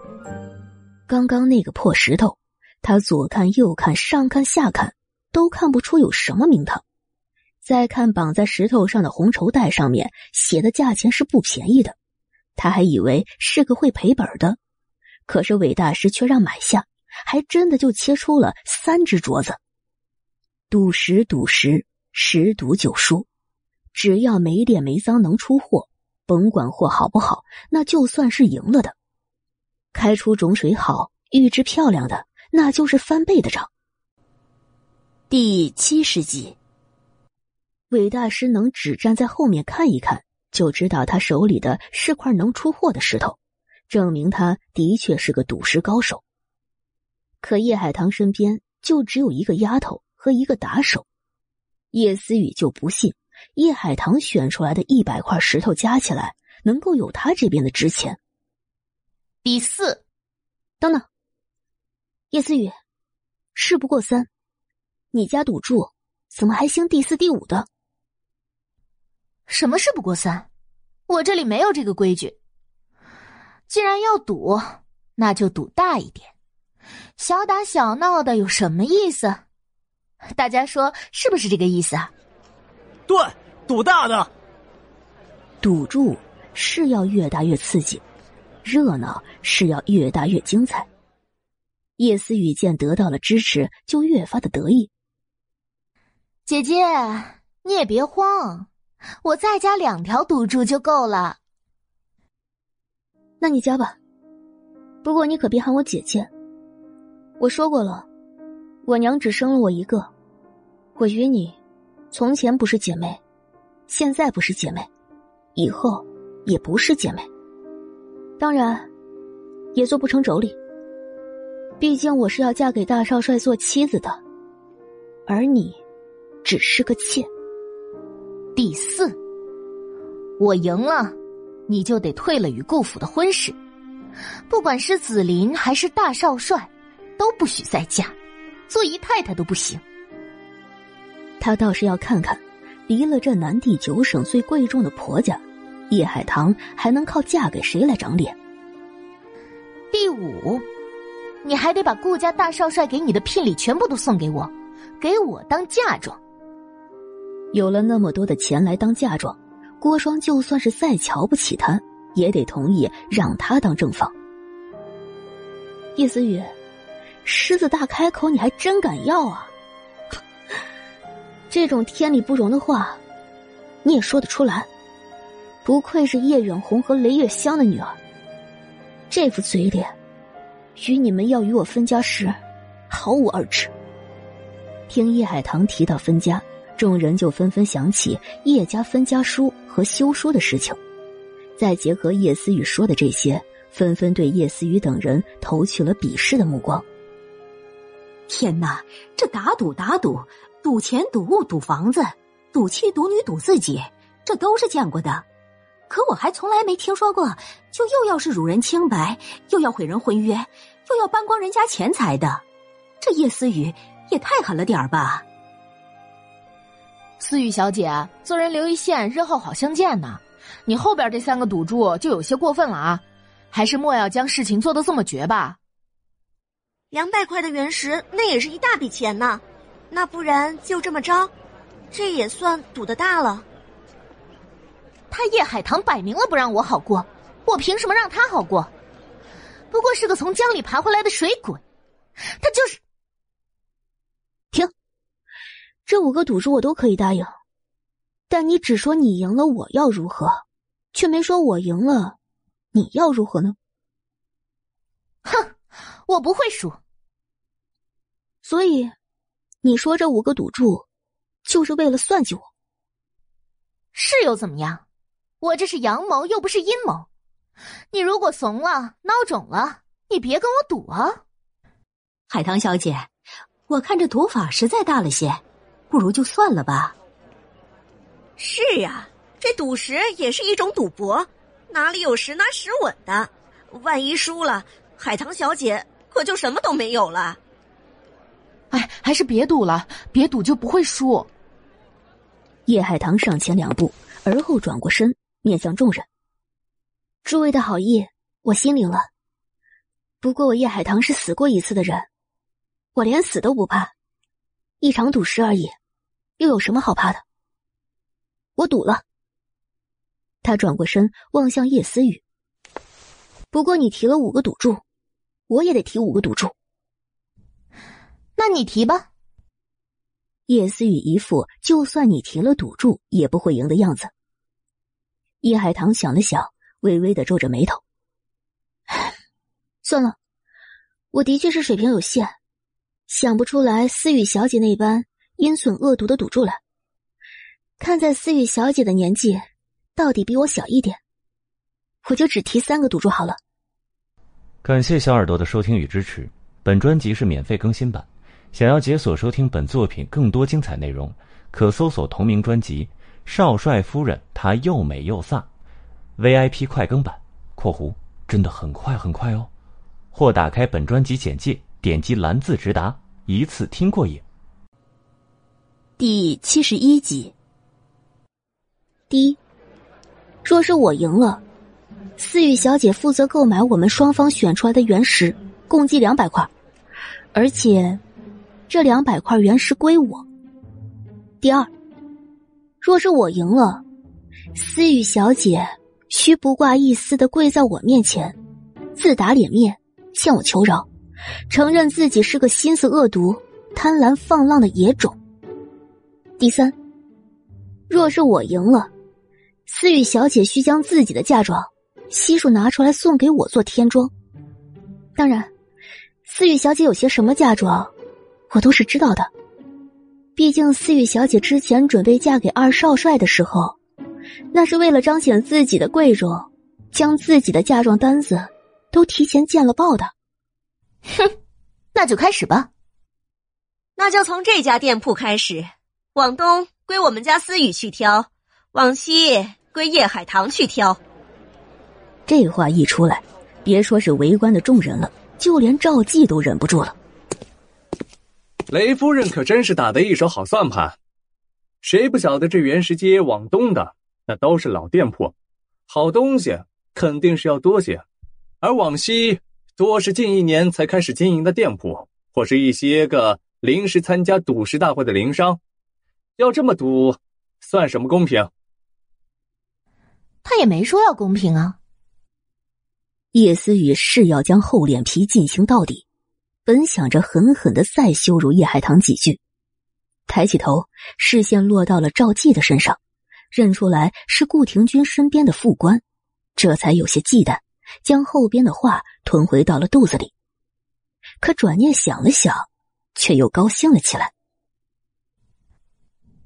刚刚那个破石头，他左看右看，上看下看，都看不出有什么名堂。再看绑在石头上的红绸带，上面写的价钱是不便宜的，他还以为是个会赔本的，可是韦大师却让买下，还真的就切出了三只镯子。赌石赌石，十赌九输，只要没跌没脏能出货，甭管货好不好，那就算是赢了的。开出种水好、玉质漂亮的，那就是翻倍的账。第七十集。韦大师能只站在后面看一看，就知道他手里的是块能出货的石头，证明他的确是个赌石高手。可叶海棠身边就只有一个丫头和一个打手，叶思雨就不信叶海棠选出来的一百块石头加起来能够有他这边的值钱。第四，等等，叶思雨，事不过三，你家赌注怎么还兴第四、第五的？什么事不过三？我这里没有这个规矩。既然要赌，那就赌大一点，小打小闹的有什么意思？大家说是不是这个意思啊？对，赌大的。赌注是要越大越刺激，热闹是要越大越精彩。叶思雨见得到了支持，就越发的得意。姐姐，你也别慌。我再加两条赌注就够了。那你加吧，不过你可别喊我姐姐。我说过了，我娘只生了我一个，我与你从前不是姐妹，现在不是姐妹，以后也不是姐妹。当然，也做不成妯娌。毕竟我是要嫁给大少帅做妻子的，而你只是个妾。第四，我赢了，你就得退了与顾府的婚事，不管是紫菱还是大少帅，都不许再嫁，做姨太太都不行。他倒是要看看，离了这南地九省最贵重的婆家，叶海棠还能靠嫁给谁来长脸。第五，你还得把顾家大少帅给你的聘礼全部都送给我，给我当嫁妆。有了那么多的钱来当嫁妆，郭双就算是再瞧不起他，也得同意让他当正房。叶思雨，狮子大开口，你还真敢要啊！这种天理不容的话，你也说得出来，不愧是叶远红和雷月香的女儿。这副嘴脸，与你们要与我分家时毫无二致。听叶海棠提到分家。众人就纷纷想起叶家分家书和休书的事情，再结合叶思雨说的这些，纷纷对叶思雨等人投去了鄙视的目光。天哪，这打赌打赌，赌钱赌物赌房子，赌妻赌女赌自己，这都是见过的。可我还从来没听说过，就又要是辱人清白，又要毁人婚约，又要搬光人家钱财的。这叶思雨也太狠了点儿吧！思雨小姐，做人留一线，日后好相见呢。你后边这三个赌注就有些过分了啊！还是莫要将事情做得这么绝吧。两百块的原石，那也是一大笔钱呢。那不然就这么着，这也算赌的大了。他叶海棠摆明了不让我好过，我凭什么让他好过？不过是个从江里爬回来的水鬼，他就是。这五个赌注我都可以答应，但你只说你赢了我要如何，却没说我赢了你要如何呢？哼，我不会输。所以，你说这五个赌注就是为了算计我？是又怎么样？我这是阳谋又不是阴谋。你如果怂了、孬种了，你别跟我赌啊！海棠小姐，我看这赌法实在大了些。不如就算了吧。是呀，这赌石也是一种赌博，哪里有十拿十稳的？万一输了，海棠小姐可就什么都没有了。哎，还是别赌了，别赌就不会输。叶海棠上前两步，而后转过身，面向众人：“诸位的好意，我心领了。不过我叶海棠是死过一次的人，我连死都不怕，一场赌石而已，又有什么好怕的？我赌了。”他转过身望向叶思雨：“不过你提了五个赌注，我也得提五个赌注。那你提吧。”叶思雨一副就算你提了赌注也不会赢的样子。叶海棠想了想，微微的皱着眉头：“算了，我的确是水平有限，想不出来思雨小姐那般阴损恶毒的赌注了。看在思雨小姐的年纪，到底比我小一点，我就只提三个赌注好了。”感谢小耳朵的收听与支持，本专辑是免费更新版。想要解锁收听本作品更多精彩内容，可搜索同名专辑《少帅夫人》，她又美又飒，VIP 快更版（括弧真的很快很快哦）。或打开本专辑简介，点击蓝字直达，一次听过瘾。第七十一集。第一，若是我赢了，思雨小姐负责购买我们双方选出来的原石，共计两百块，而且。这两百块原石归我。第二，若是我赢了，思雨小姐需不挂一丝的跪在我面前，自打脸面，向我求饶，承认自己是个心思恶毒、贪婪放浪的野种。第三，若是我赢了，思雨小姐需将自己的嫁妆悉数拿出来送给我做添妆。当然，思雨小姐有些什么嫁妆？我都是知道的，毕竟思雨小姐之前准备嫁给二少帅的时候，那是为了彰显自己的贵重，将自己的嫁妆单子都提前见了报的。哼，那就开始吧。那就从这家店铺开始，往东归我们家思雨去挑，往西归叶海棠去挑。这话一出来，别说是围观的众人了，就连赵记都忍不住了。雷夫人可真是打的一手好算盘，谁不晓得这原石街往东的那都是老店铺，好东西肯定是要多些；而往西多是近一年才开始经营的店铺，或是一些个临时参加赌石大会的零商。要这么赌，算什么公平？他也没说要公平啊。叶思雨是要将厚脸皮进行到底。本想着狠狠的再羞辱叶海棠几句，抬起头，视线落到了赵记的身上，认出来是顾廷钧身边的副官，这才有些忌惮，将后边的话吞回到了肚子里。可转念想了想，却又高兴了起来。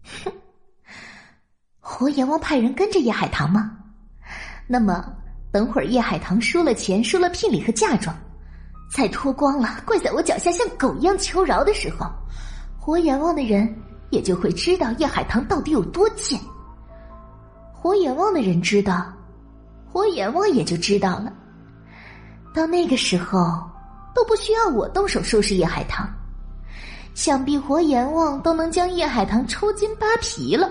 哼，活阎王派人跟着叶海棠吗？那么等会儿叶海棠输了钱，输了聘礼和嫁妆。再脱光了跪在我脚下像狗一样求饶的时候，活阎王的人也就会知道叶海棠到底有多贱。活阎王的人知道，活阎王也就知道了。到那个时候，都不需要我动手收拾叶海棠，想必活阎王都能将叶海棠抽筋扒皮了。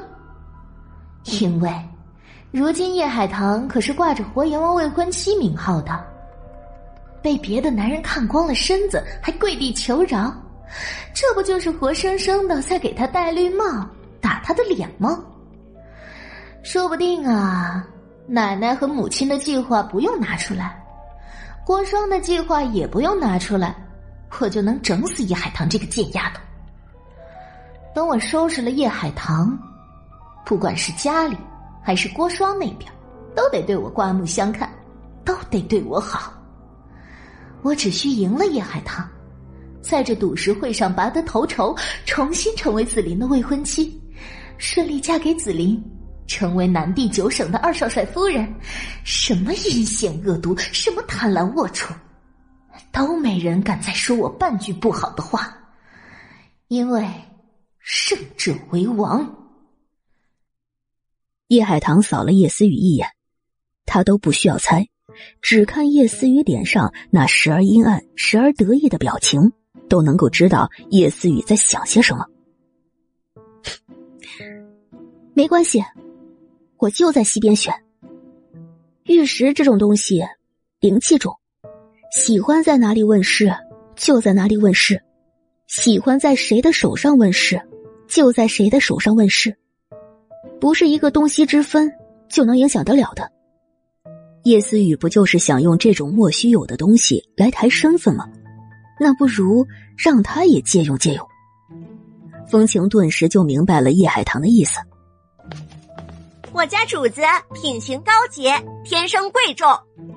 因为，如今叶海棠可是挂着活阎王未婚妻名号的。被别的男人看光了身子，还跪地求饶，这不就是活生生的在给他戴绿帽、打他的脸吗？说不定啊，奶奶和母亲的计划不用拿出来，郭双的计划也不用拿出来，我就能整死叶海棠这个贱丫头。等我收拾了叶海棠，不管是家里还是郭双那边，都得对我刮目相看，都得对我好。我只需赢了叶海棠，在这赌石会上拔得头筹，重新成为紫菱的未婚妻，顺利嫁给紫菱，成为南地九省的二少帅夫人。什么阴险恶毒，什么贪婪龌龊，都没人敢再说我半句不好的话，因为胜者为王。叶海棠扫了叶思雨一眼，他都不需要猜。只看叶思雨脸上那时而阴暗、时而得意的表情，都能够知道叶思雨在想些什么。没关系，我就在西边选。玉石这种东西，灵气重，喜欢在哪里问世就在哪里问世，喜欢在谁的手上问世就在谁的手上问世，不是一个东西之分就能影响得了的。叶思雨不就是想用这种莫须有的东西来抬身份吗？那不如让他也借用借用。风情顿时就明白了叶海棠的意思。我家主子品行高洁，天生贵重，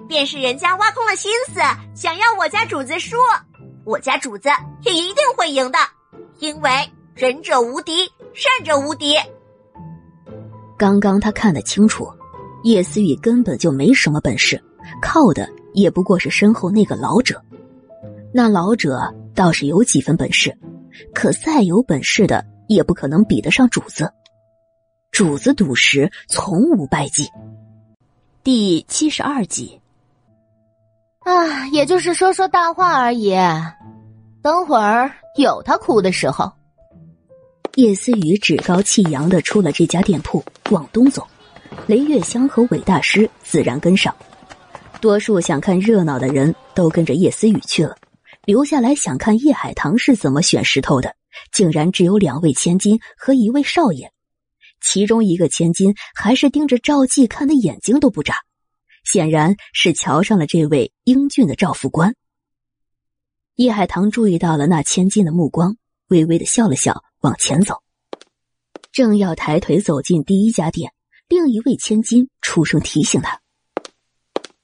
便是人家挖空了心思想要我家主子输，我家主子也一定会赢的，因为仁者无敌，善者无敌。刚刚他看得清楚，叶思雨根本就没什么本事，靠的也不过是身后那个老者。那老者倒是有几分本事，可再有本事的也不可能比得上主子。主子赌石从无败绩。第七十二集。啊，也就是说说大话而已。等会儿有他哭的时候。叶思雨趾高气扬的出了这家店铺，往东走。雷月香和韦大师自然跟上。多数想看热闹的人都跟着叶思雨去了，留下来想看叶海棠是怎么选石头的，竟然只有两位千金和一位少爷。其中一个千金还是盯着赵继看的眼睛都不眨，显然是瞧上了这位英俊的赵副官。叶海棠注意到了那千金的目光，微微的笑了笑，往前走。正要抬腿走进第一家店，另一位千金出声提醒他：“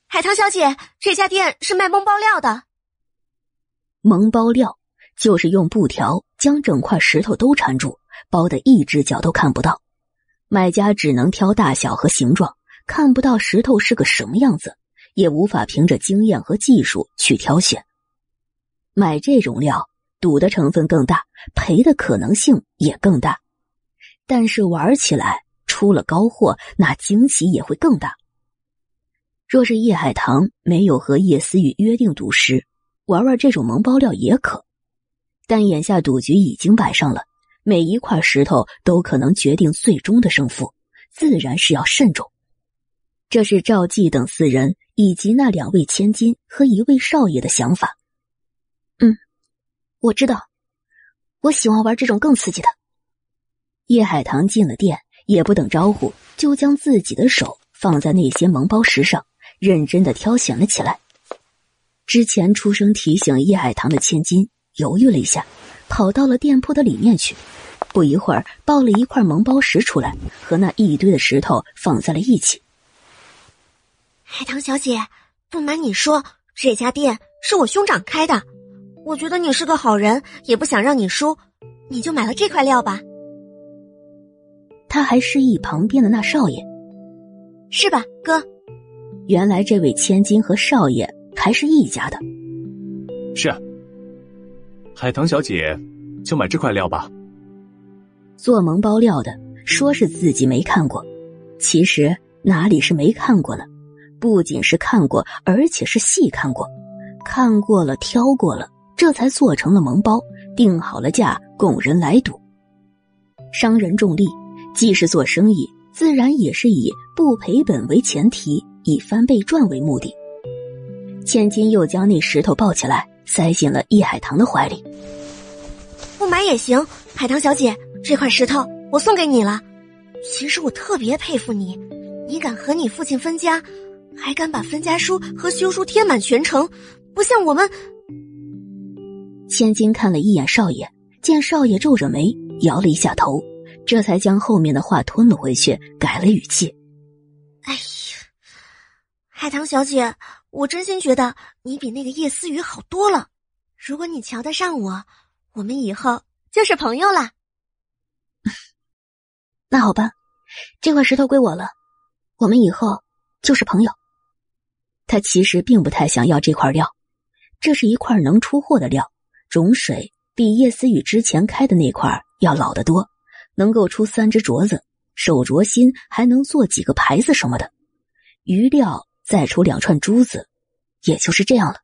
海棠小姐，这家店是卖蒙包料的。蒙包料就是用布条将整块石头都缠住，包的一只脚都看不到。”买家只能挑大小和形状，看不到石头是个什么样子，也无法凭着经验和技术去挑选。买这种料，赌的成分更大，赔的可能性也更大。但是玩起来出了高货，那惊喜也会更大。若是叶海棠没有和叶思雨约定赌石，玩玩这种蒙包料也可。但眼下赌局已经摆上了。每一块石头都可能决定最终的胜负，自然是要慎重。这是赵继等四人以及那两位千金和一位少爷的想法。嗯，我知道，我喜欢玩这种更刺激的。叶海棠进了店，也不等招呼，就将自己的手放在那些蒙包石上，认真的挑选了起来。之前出声提醒叶海棠的千金犹豫了一下。跑到了店铺的里面去，不一会儿抱了一块蒙包石出来，和那一堆的石头放在了一起。海棠小姐，不瞒你说，这家店是我兄长开的，我觉得你是个好人，也不想让你输，你就买了这块料吧。他还示意旁边的那少爷：“是吧，哥？”原来这位千金和少爷还是一家的。是。海棠小姐，就买这块料吧。做蒙包料的说是自己没看过，其实哪里是没看过了？不仅是看过，而且是细看过，看过了，挑过了，这才做成了萌包，定好了价，供人来赌。商人重利，既是做生意，自然也是以不赔本为前提，以翻倍赚为目的。千金又将那石头抱起来。塞进了易海棠的怀里。不买也行，海棠小姐，这块石头我送给你了。其实我特别佩服你，你敢和你父亲分家，还敢把分家书和休书贴满全城，不像我们。千金看了一眼少爷，见少爷皱着眉，摇了一下头，这才将后面的话吞了回去，改了语气。哎呀，海棠小姐。我真心觉得你比那个叶思雨好多了。如果你瞧得上我，我们以后就是朋友了。那好吧，这块石头归我了，我们以后就是朋友。他其实并不太想要这块料，这是一块能出货的料，种水比叶思雨之前开的那块要老得多，能够出三只镯子，手镯心还能做几个牌子什么的，余料。再出两串珠子，也就是这样了，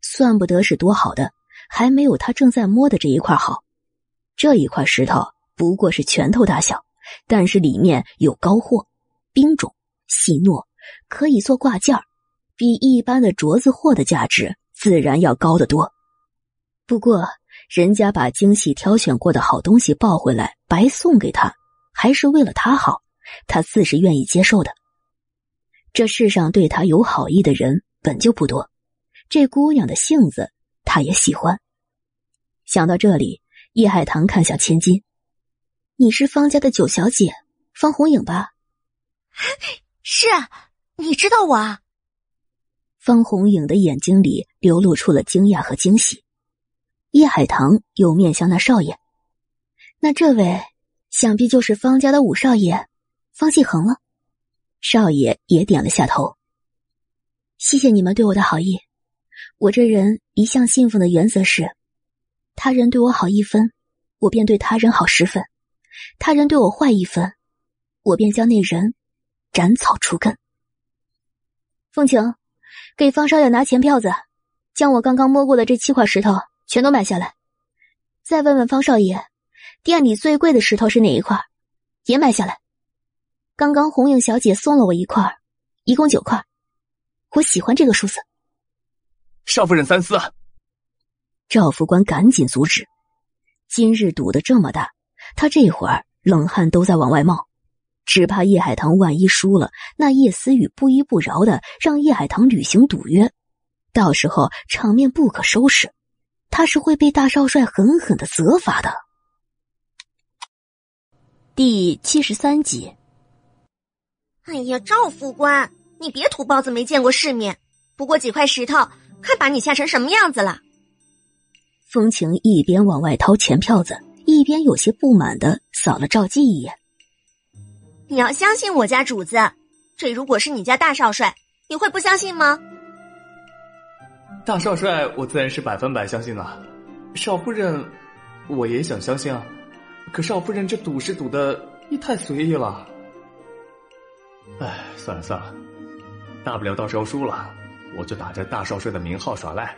算不得是多好的，还没有他正在摸的这一块好。这一块石头不过是拳头大小，但是里面有高货、冰种、细糯，可以做挂件儿，比一般的镯子货的价值自然要高得多。不过，人家把精细挑选过的好东西抱回来，白送给他，还是为了他好，他自是愿意接受的。这世上对他有好意的人本就不多，这姑娘的性子他也喜欢。想到这里。叶海棠看向千金：“你是方家的九小姐方红影吧？”“是啊，你知道我。”啊？方红影的眼睛里流露出了惊讶和惊喜。叶海棠又面向那少爷：“那这位想必就是方家的五少爷方继恒了。”少爷也点了下头：“谢谢你们对我的好意。我这人一向信奉的原则是。”他人对我好一分，我便对他人好十分；他人对我坏一分，我便将那人斩草除根。凤晴，给方少爷拿钱票子，将我刚刚摸过的这七块石头全都买下来。再问问方少爷，店里最贵的石头是哪一块，也买下来。刚刚红影小姐送了我一块，一共九块，我喜欢这个数字。少夫人三思。赵副官赶紧阻止，今日赌的这么大，他这会儿冷汗都在往外冒，只怕叶海棠万一输了，那叶思雨不依不饶的让叶海棠履行赌约，到时候场面不可收拾，他是会被大少帅狠狠的责罚的。第七十三集。哎呀，赵副官，你别土包子没见过世面，不过几块石头，看把你吓成什么样子了。风情一边往外掏钱票子，一边有些不满的扫了赵姬一眼。你要相信我家主子，这如果是你家大少帅，你会不相信吗？大少帅，我自然是百分百相信了。少夫人，我也想相信啊，可少夫人这赌是赌的也太随意了。哎，算了算了，大不了到时候输了，我就打着大少帅的名号耍赖。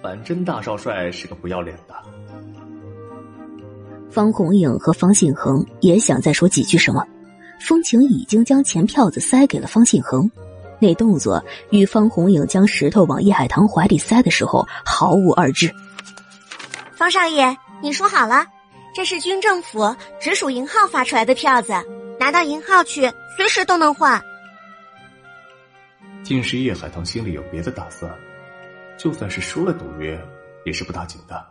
反正大少帅是个不要脸的。方红影和方信恒也想再说几句什么，风情已经将钱票子塞给了方信恒，那动作与方红影将石头往叶海棠怀里塞的时候毫无二致。方少爷，你说好了，这是军政府直属银号发出来的票子，拿到银号去，随时都能换。竟是叶海棠心里有别的打算。就算是输了赌约，也是不打紧的。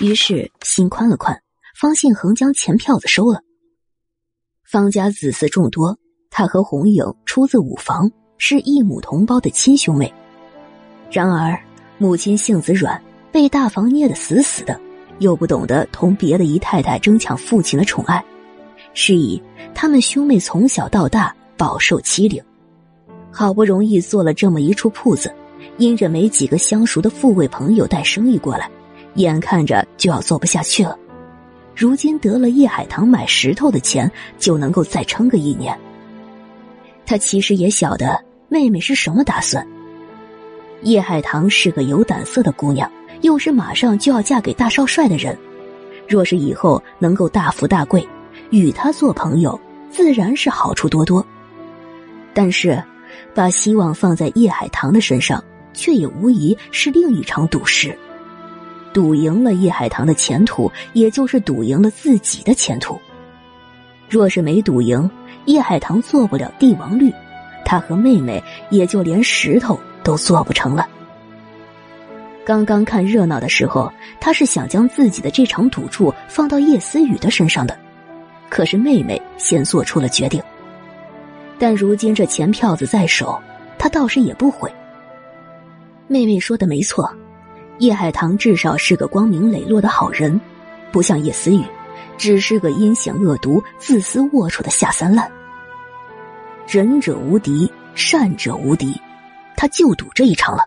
于是心宽了宽，方信恒将钱票子收了。方家子嗣众多，他和红影出自五房，是一母同胞的亲兄妹。然而母亲性子软，被大房捏得死死的，又不懂得同别的姨太太争抢父亲的宠爱，是以他们兄妹从小到大饱受欺凌。好不容易做了这么一处铺子。因着没几个相熟的富贵朋友带生意过来，眼看着就要做不下去了。如今得了叶海棠买石头的钱，就能够再撑个一年。他其实也晓得妹妹是什么打算。叶海棠是个有胆色的姑娘，又是马上就要嫁给大少帅的人，若是以后能够大富大贵，与他做朋友，自然是好处多多。但是，把希望放在叶海棠的身上。却也无疑是另一场赌石，赌赢了叶海棠的前途，也就是赌赢了自己的前途。若是没赌赢，叶海棠做不了帝王绿，他和妹妹也就连石头都做不成了。刚刚看热闹的时候，他是想将自己的这场赌注放到叶思雨的身上的，可是妹妹先做出了决定。但如今这钱票子在手，他倒是也不悔。妹妹说的没错，叶海棠至少是个光明磊落的好人，不像叶思雨，只是个阴险恶毒、自私龌龊的下三滥。仁者无敌，善者无敌，他就赌这一场了。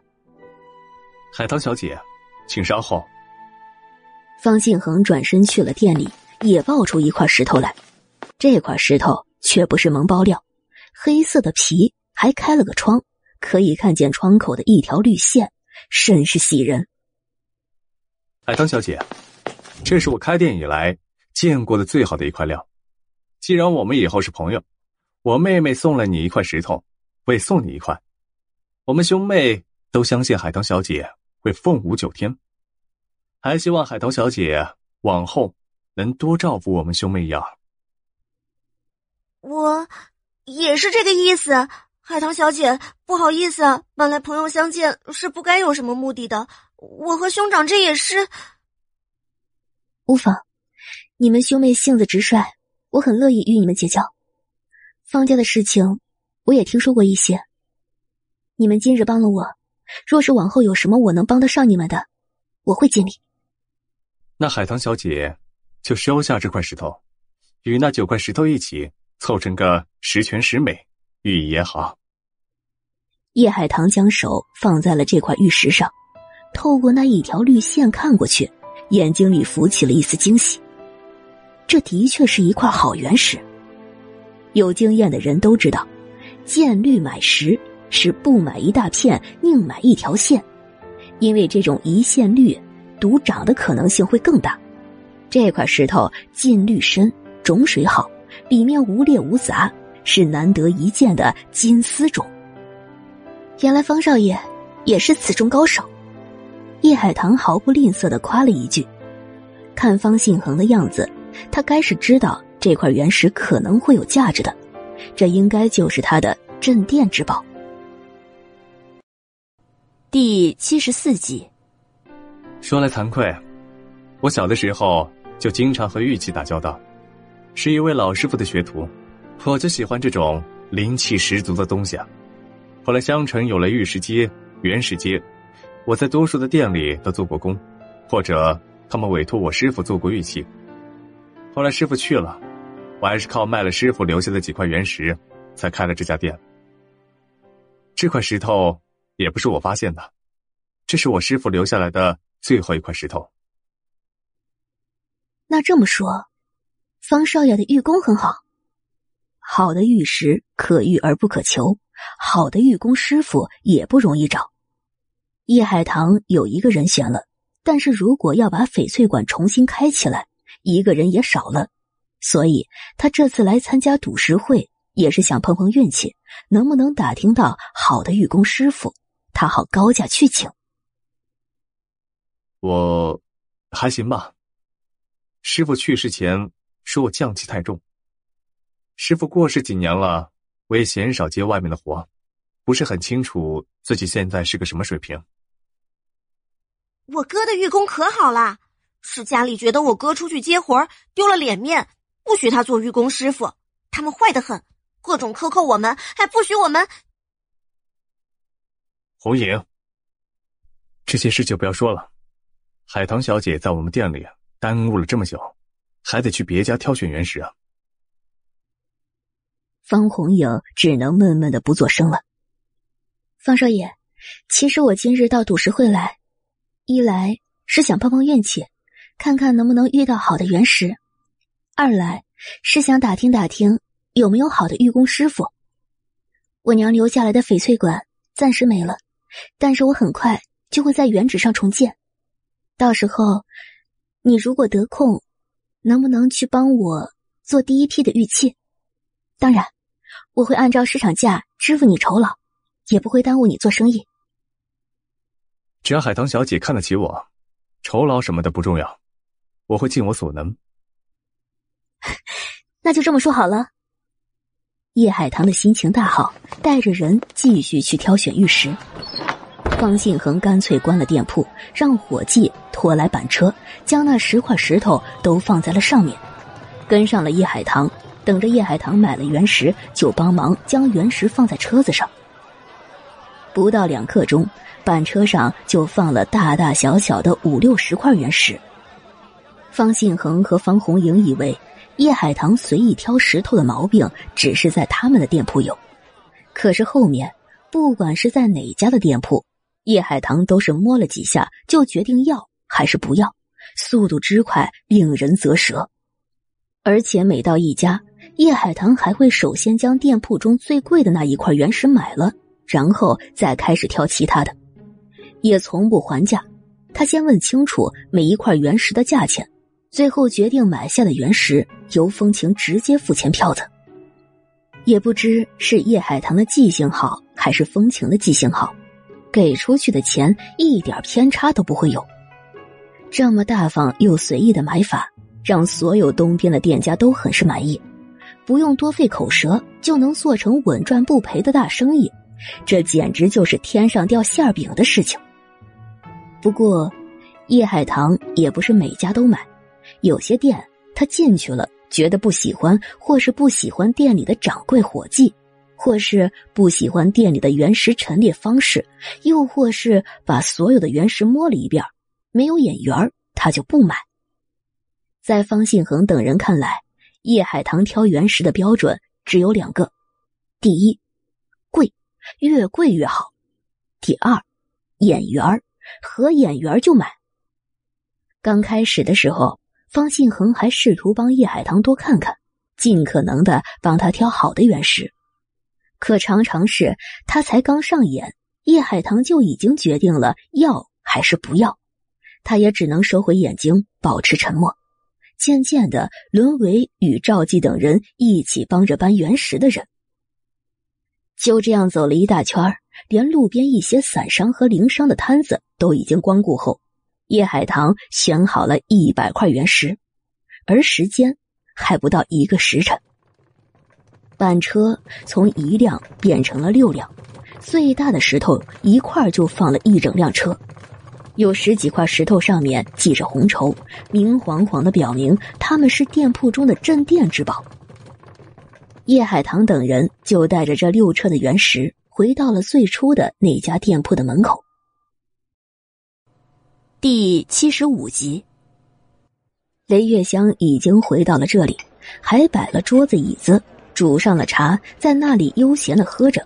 海棠小姐，请稍后。方信恒转身去了店里，也抱出一块石头来。这块石头却不是蒙包料，黑色的皮，还开了个窗。可以看见窗口的一条绿线，甚是喜人。海棠小姐，这是我开店以来见过的最好的一块料。既然我们以后是朋友，我妹妹送了你一块石头，我也送你一块。我们兄妹都相信海棠小姐会凤舞九天，还希望海棠小姐往后能多照顾我们兄妹一二。我也是这个意思，海棠小姐，不好意思，本来朋友相见是不该有什么目的的。我和兄长这也是无妨，你们兄妹性子直率，我很乐意与你们结交。方家的事情我也听说过一些，你们今日帮了我，若是往后有什么我能帮得上你们的，我会尽力。那海棠小姐就收下这块石头，与那九块石头一起。凑成个十全十美，寓意也好。叶海棠将手放在了这块玉石上，透过那一条绿线看过去，眼睛里浮起了一丝惊喜。这的确是一块好原石。有经验的人都知道，见绿买石是不买一大片，宁买一条线，因为这种一线绿独长的可能性会更大。这块石头近绿深，种水好。里面无裂无杂，是难得一见的金丝种。原来方少爷也是此中高手。叶海棠毫不吝啬的夸了一句。看方信恒的样子，他该是知道这块原石可能会有价值的，这应该就是他的镇店之宝。第七十四集。说来惭愧，我小的时候就经常和玉器打交道。是一位老师傅的学徒，我就喜欢这种灵气十足的东西啊。后来香城有了玉石街、原石街，我在多数的店里都做过工，或者他们委托我师傅做过玉器。后来师傅去了，我还是靠卖了师傅留下的几块原石，才开了这家店。这块石头也不是我发现的，这是我师傅留下来的最后一块石头。那这么说。方少爷的玉工很好，好的玉石可遇而不可求，好的玉工师傅也不容易找。叶海棠有一个人选了，但是如果要把翡翠馆重新开起来，一个人也少了，所以他这次来参加赌石会，也是想碰碰运气，能不能打听到好的玉工师傅，他好高价去请。我还行吧，师傅去世前。说我匠气太重。师傅过世几年了，我也鲜少接外面的活，不是很清楚自己现在是个什么水平。我哥的玉工可好了，是家里觉得我哥出去接活丢了脸面，不许他做玉工师傅。他们坏的很，各种克扣我们，还不许我们。红影，这些事就不要说了。海棠小姐在我们店里耽误了这么久。还得去别家挑选原石啊！方红影只能闷闷的不作声了。方少爷，其实我今日到赌石会来，一来是想碰碰运气，看看能不能遇到好的原石；二来是想打听打听有没有好的玉工师傅。我娘留下来的翡翠馆暂时没了，但是我很快就会在原址上重建。到时候，你如果得空。能不能去帮我做第一批的玉器？当然，我会按照市场价支付你酬劳，也不会耽误你做生意。只要海棠小姐看得起我，酬劳什么的不重要，我会尽我所能。那就这么说好了。叶海棠的心情大好，带着人继续去挑选玉石。方信恒干脆关了店铺，让伙计拖来板车，将那十块石头都放在了上面，跟上了叶海棠，等着叶海棠买了原石，就帮忙将原石放在车子上。不到两刻钟，板车上就放了大大小小的五六十块原石。方信恒和方红莹以为叶海棠随意挑石头的毛病只是在他们的店铺有，可是后面不管是在哪家的店铺。叶海棠都是摸了几下就决定要还是不要，速度之快令人啧舌。而且每到一家，叶海棠还会首先将店铺中最贵的那一块原石买了，然后再开始挑其他的。也从不还价。他先问清楚每一块原石的价钱，最后决定买下的原石由风情直接付钱票子。也不知是叶海棠的记性好，还是风情的记性好，给出去的钱一点偏差都不会有。这么大方又随意的买法，让所有东边的店家都很是满意，不用多费口舌就能做成稳赚不赔的大生意，这简直就是天上掉馅饼的事情。不过，叶海棠也不是每家都买，有些店他进去了，觉得不喜欢，或是不喜欢店里的掌柜伙计，或是不喜欢店里的原石陈列方式，又或是把所有的原石摸了一遍，没有眼缘他就不买。在方信恒等人看来，叶海棠挑原石的标准只有两个：第一，贵，越贵越好；第二，眼缘儿。合眼缘就买。刚开始的时候，方信恒还试图帮叶海棠多看看，尽可能的帮他挑好的原石。可常常是他才刚上眼，叶海棠就已经决定了要还是不要，他也只能收回眼睛，保持沉默。渐渐的，沦为与赵继等人一起帮着搬原石的人。就这样走了一大圈儿。连路边一些散商和零商的摊子都已经光顾后，叶海棠选好了一百块原石，而时间还不到一个时辰。板车从一辆变成了六辆，最大的石头一块就放了一整辆车，有十几块石头上面系着红绸，明晃晃的表明他们是店铺中的镇店之宝。叶海棠等人就带着这六车的原石。回到了最初的那家店铺的门口。第七十五集，雷月香已经回到了这里，还摆了桌子椅子，煮上了茶，在那里悠闲的喝着，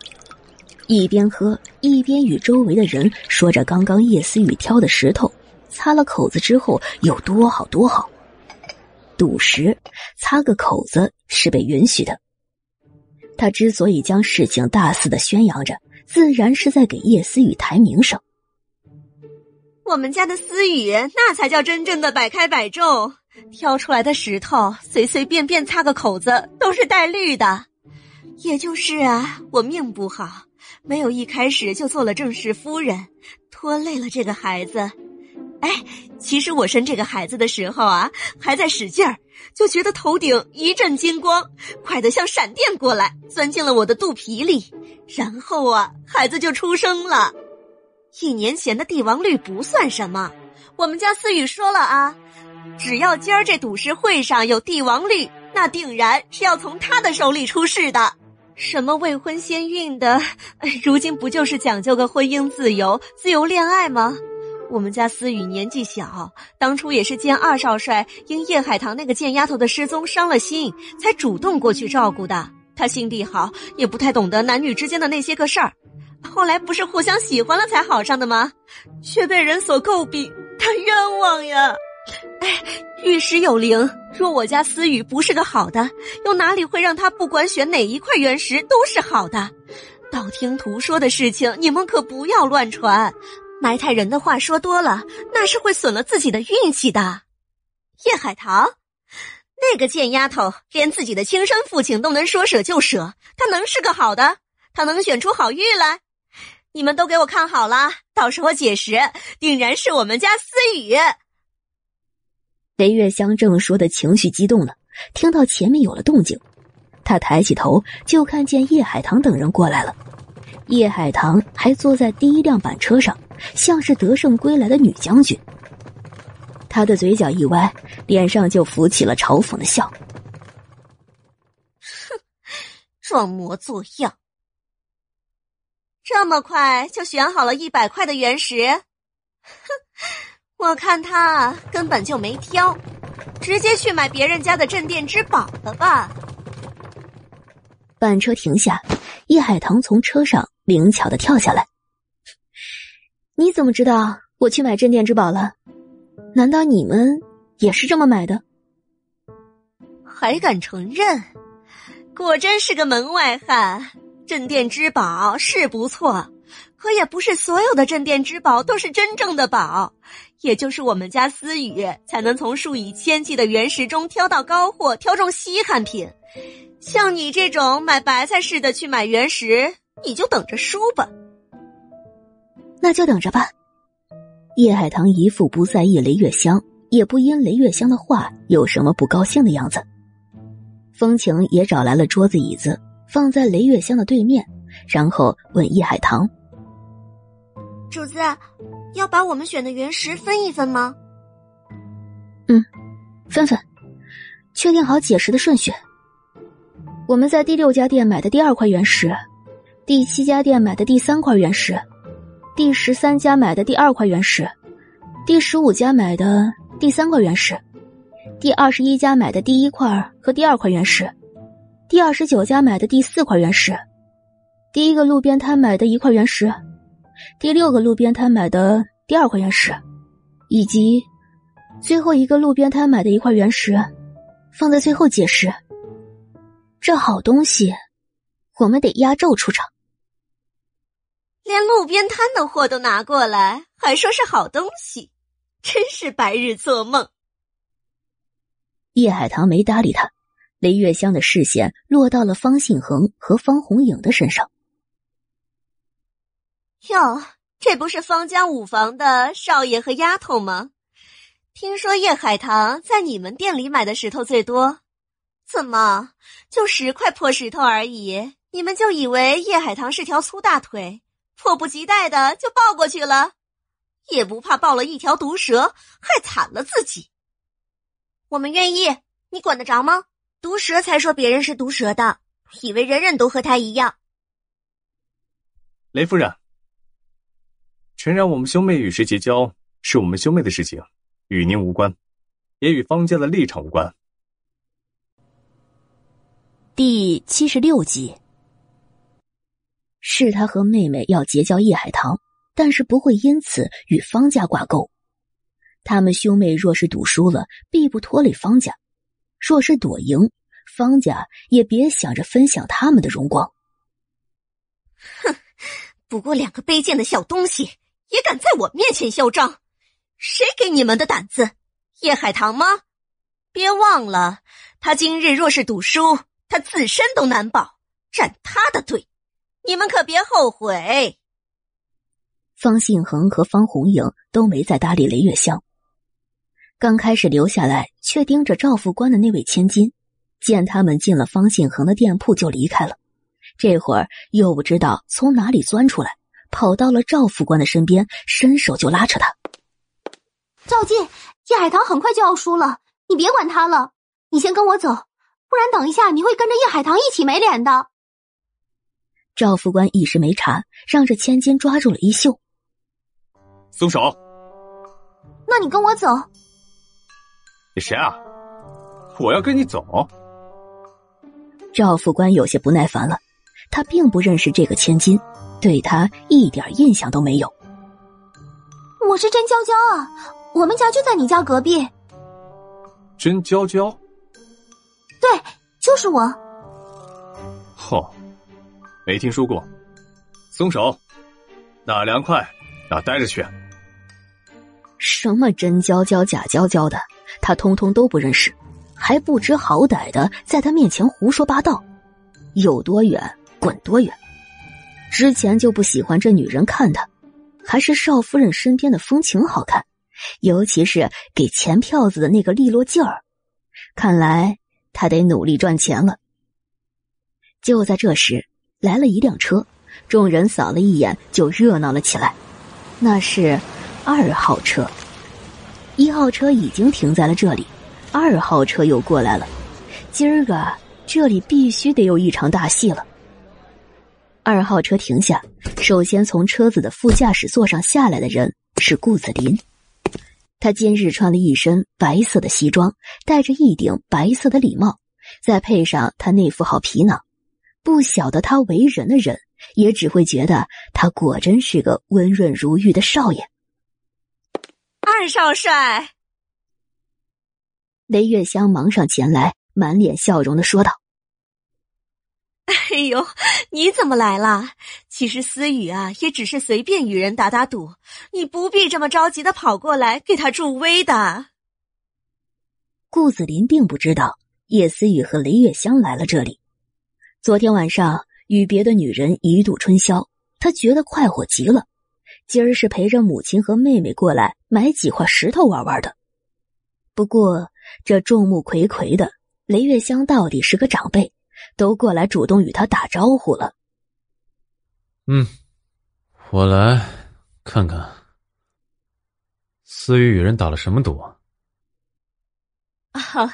一边喝一边与周围的人说着刚刚叶思雨挑的石头，擦了口子之后有多好多好。赌石，擦个口子是被允许的。他之所以将事情大肆的宣扬着，自然是在给叶思雨抬名声。我们家的思雨，那才叫真正的百开百中，挑出来的石头随随便便擦个口子都是带绿的。也就是啊，我命不好，没有一开始就做了正室夫人，拖累了这个孩子。哎，其实我生这个孩子的时候啊，还在使劲儿，就觉得头顶一阵金光，快得像闪电过来，钻进了我的肚皮里，然后啊，孩子就出生了。一年前的帝王绿不算什么，我们家思雨说了啊，只要今儿这赌石会上有帝王绿，那定然是要从他的手里出世的。什么未婚先孕的，如今不就是讲究个婚姻自由、自由恋爱吗？我们家思雨年纪小，当初也是见二少帅因叶海棠那个贱丫头的失踪伤了心，才主动过去照顾的。他心地好，也不太懂得男女之间的那些个事儿。后来不是互相喜欢了才好上的吗？却被人所诟病，他冤枉呀！哎，玉石有灵，若我家思雨不是个好的，又哪里会让他不管选哪一块原石都是好的？道听途说的事情，你们可不要乱传。埋汰人的话说多了，那是会损了自己的运气的。叶海棠，那个贱丫头，连自己的亲生父亲都能说舍就舍，她能是个好的？她能选出好玉来？你们都给我看好了，到时候解释，定然是我们家思雨。雷月香正说的情绪激动呢，听到前面有了动静，他抬起头就看见叶海棠等人过来了。叶海棠还坐在第一辆板车上，像是得胜归来的女将军。他的嘴角一歪，脸上就浮起了嘲讽的笑。哼，装模作样。这么快就选好了一百块的原石？哼，我看他根本就没挑，直接去买别人家的镇店之宝了吧。板车停下，叶海棠从车上。灵巧的跳下来，你怎么知道我去买镇店之宝了？难道你们也是这么买的？还敢承认？果真是个门外汉！镇店之宝是不错，可也不是所有的镇店之宝都是真正的宝，也就是我们家思雨才能从数以千计的原石中挑到高货，挑中稀罕品。像你这种买白菜似的去买原石，你就等着输吧。那就等着吧。叶海棠一副不在意雷月香，也不因雷月香的话有什么不高兴的样子。风情也找来了桌子椅子，放在雷月香的对面，然后问叶海棠：“主子，要把我们选的原石分一分吗？”“嗯，分分，确定好解石的顺序。我们在第六家店买的第二块原石，第七家店买的第三块原石。”第十三家买的第二块原石，第十五家买的第三块原石，第二十一家买的第一块和第二块原石，第二十九家买的第四块原石，第一个路边摊买的一块原石，第六个路边摊买的第二块原石，以及最后一个路边摊买的一块原石，放在最后解释。这好东西，我们得压轴出场。连路边摊的货都拿过来，还说是好东西，真是白日做梦。叶海棠没搭理他，雷月香的视线落到了方信恒和方红影的身上。哟，这不是方家五房的少爷和丫头吗？听说叶海棠在你们店里买的石头最多，怎么就十块破石头而已？你们就以为叶海棠是条粗大腿？迫不及待的就抱过去了，也不怕抱了一条毒蛇，害惨了自己。我们愿意，你管得着吗？毒蛇才说别人是毒蛇的，以为人人都和他一样。雷夫人，诚然，我们兄妹与谁结交是我们兄妹的事情，与您无关，也与方家的立场无关。第七十六集。是他和妹妹要结交叶海棠，但是不会因此与方家挂钩。他们兄妹若是赌输了，必不拖累方家；若是躲赢，方家也别想着分享他们的荣光。哼，不过两个卑贱的小东西，也敢在我面前嚣张？谁给你们的胆子？叶海棠吗？别忘了，他今日若是赌输，他自身都难保，站他的队。你们可别后悔。方信恒和方红影都没再搭理雷月香。刚开始留下来却盯着赵副官的那位千金，见他们进了方信恒的店铺就离开了。这会儿又不知道从哪里钻出来，跑到了赵副官的身边，伸手就拉扯他。赵进，叶海棠很快就要输了，你别管他了，你先跟我走，不然等一下你会跟着叶海棠一起没脸的。赵副官一时没查，让这千金抓住了衣袖。松手！那你跟我走。你谁啊？我要跟你走。赵副官有些不耐烦了，他并不认识这个千金，对他一点印象都没有。我是甄娇娇啊，我们家就在你家隔壁。甄娇娇？对，就是我。嚯！没听说过，松手！哪凉快，哪待着去。什么真娇娇、假娇娇的，他通通都不认识，还不知好歹的在他面前胡说八道，有多远滚多远。之前就不喜欢这女人看他，还是少夫人身边的风情好看，尤其是给钱票子的那个利落劲儿。看来他得努力赚钱了。就在这时。来了一辆车，众人扫了一眼就热闹了起来。那是二号车，一号车已经停在了这里，二号车又过来了。今儿个这里必须得有一场大戏了。二号车停下，首先从车子的副驾驶座上下来的人是顾子林。他今日穿了一身白色的西装，戴着一顶白色的礼帽，再配上他那副好皮囊。不晓得他为人的人，也只会觉得他果真是个温润如玉的少爷。二少帅，雷月香忙上前来，满脸笑容的说道：“哎呦，你怎么来了？其实思雨啊，也只是随便与人打打赌，你不必这么着急的跑过来给他助威的。顾子林并不知道叶思雨和雷月香来了这里。昨天晚上与别的女人一度春宵，他觉得快活极了。今儿是陪着母亲和妹妹过来买几块石头玩玩的。不过这众目睽睽的，雷月香到底是个长辈。都过来主动与他打招呼了。嗯，我来看看，思雨与人打了什么赌啊？啊，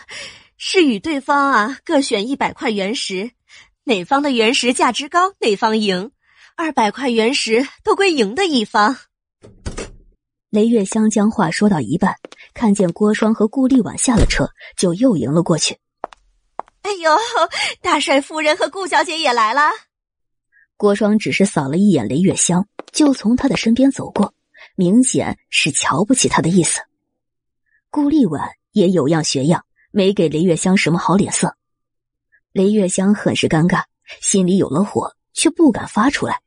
是与对方啊各选一百块原石，哪方的原石价值高，哪方赢。二百块原石都归赢的一方。雷月香将话说到一半，看见郭双和顾丽婉下了车，就又迎了过去。哎呦，大帅夫人和顾小姐也来了。郭双只是扫了一眼雷月香，就从他的身边走过，明显是瞧不起他的意思。顾丽婉也有样学样，没给雷月香什么好脸色。雷月香很是尴尬，心里有了火，却不敢发出来，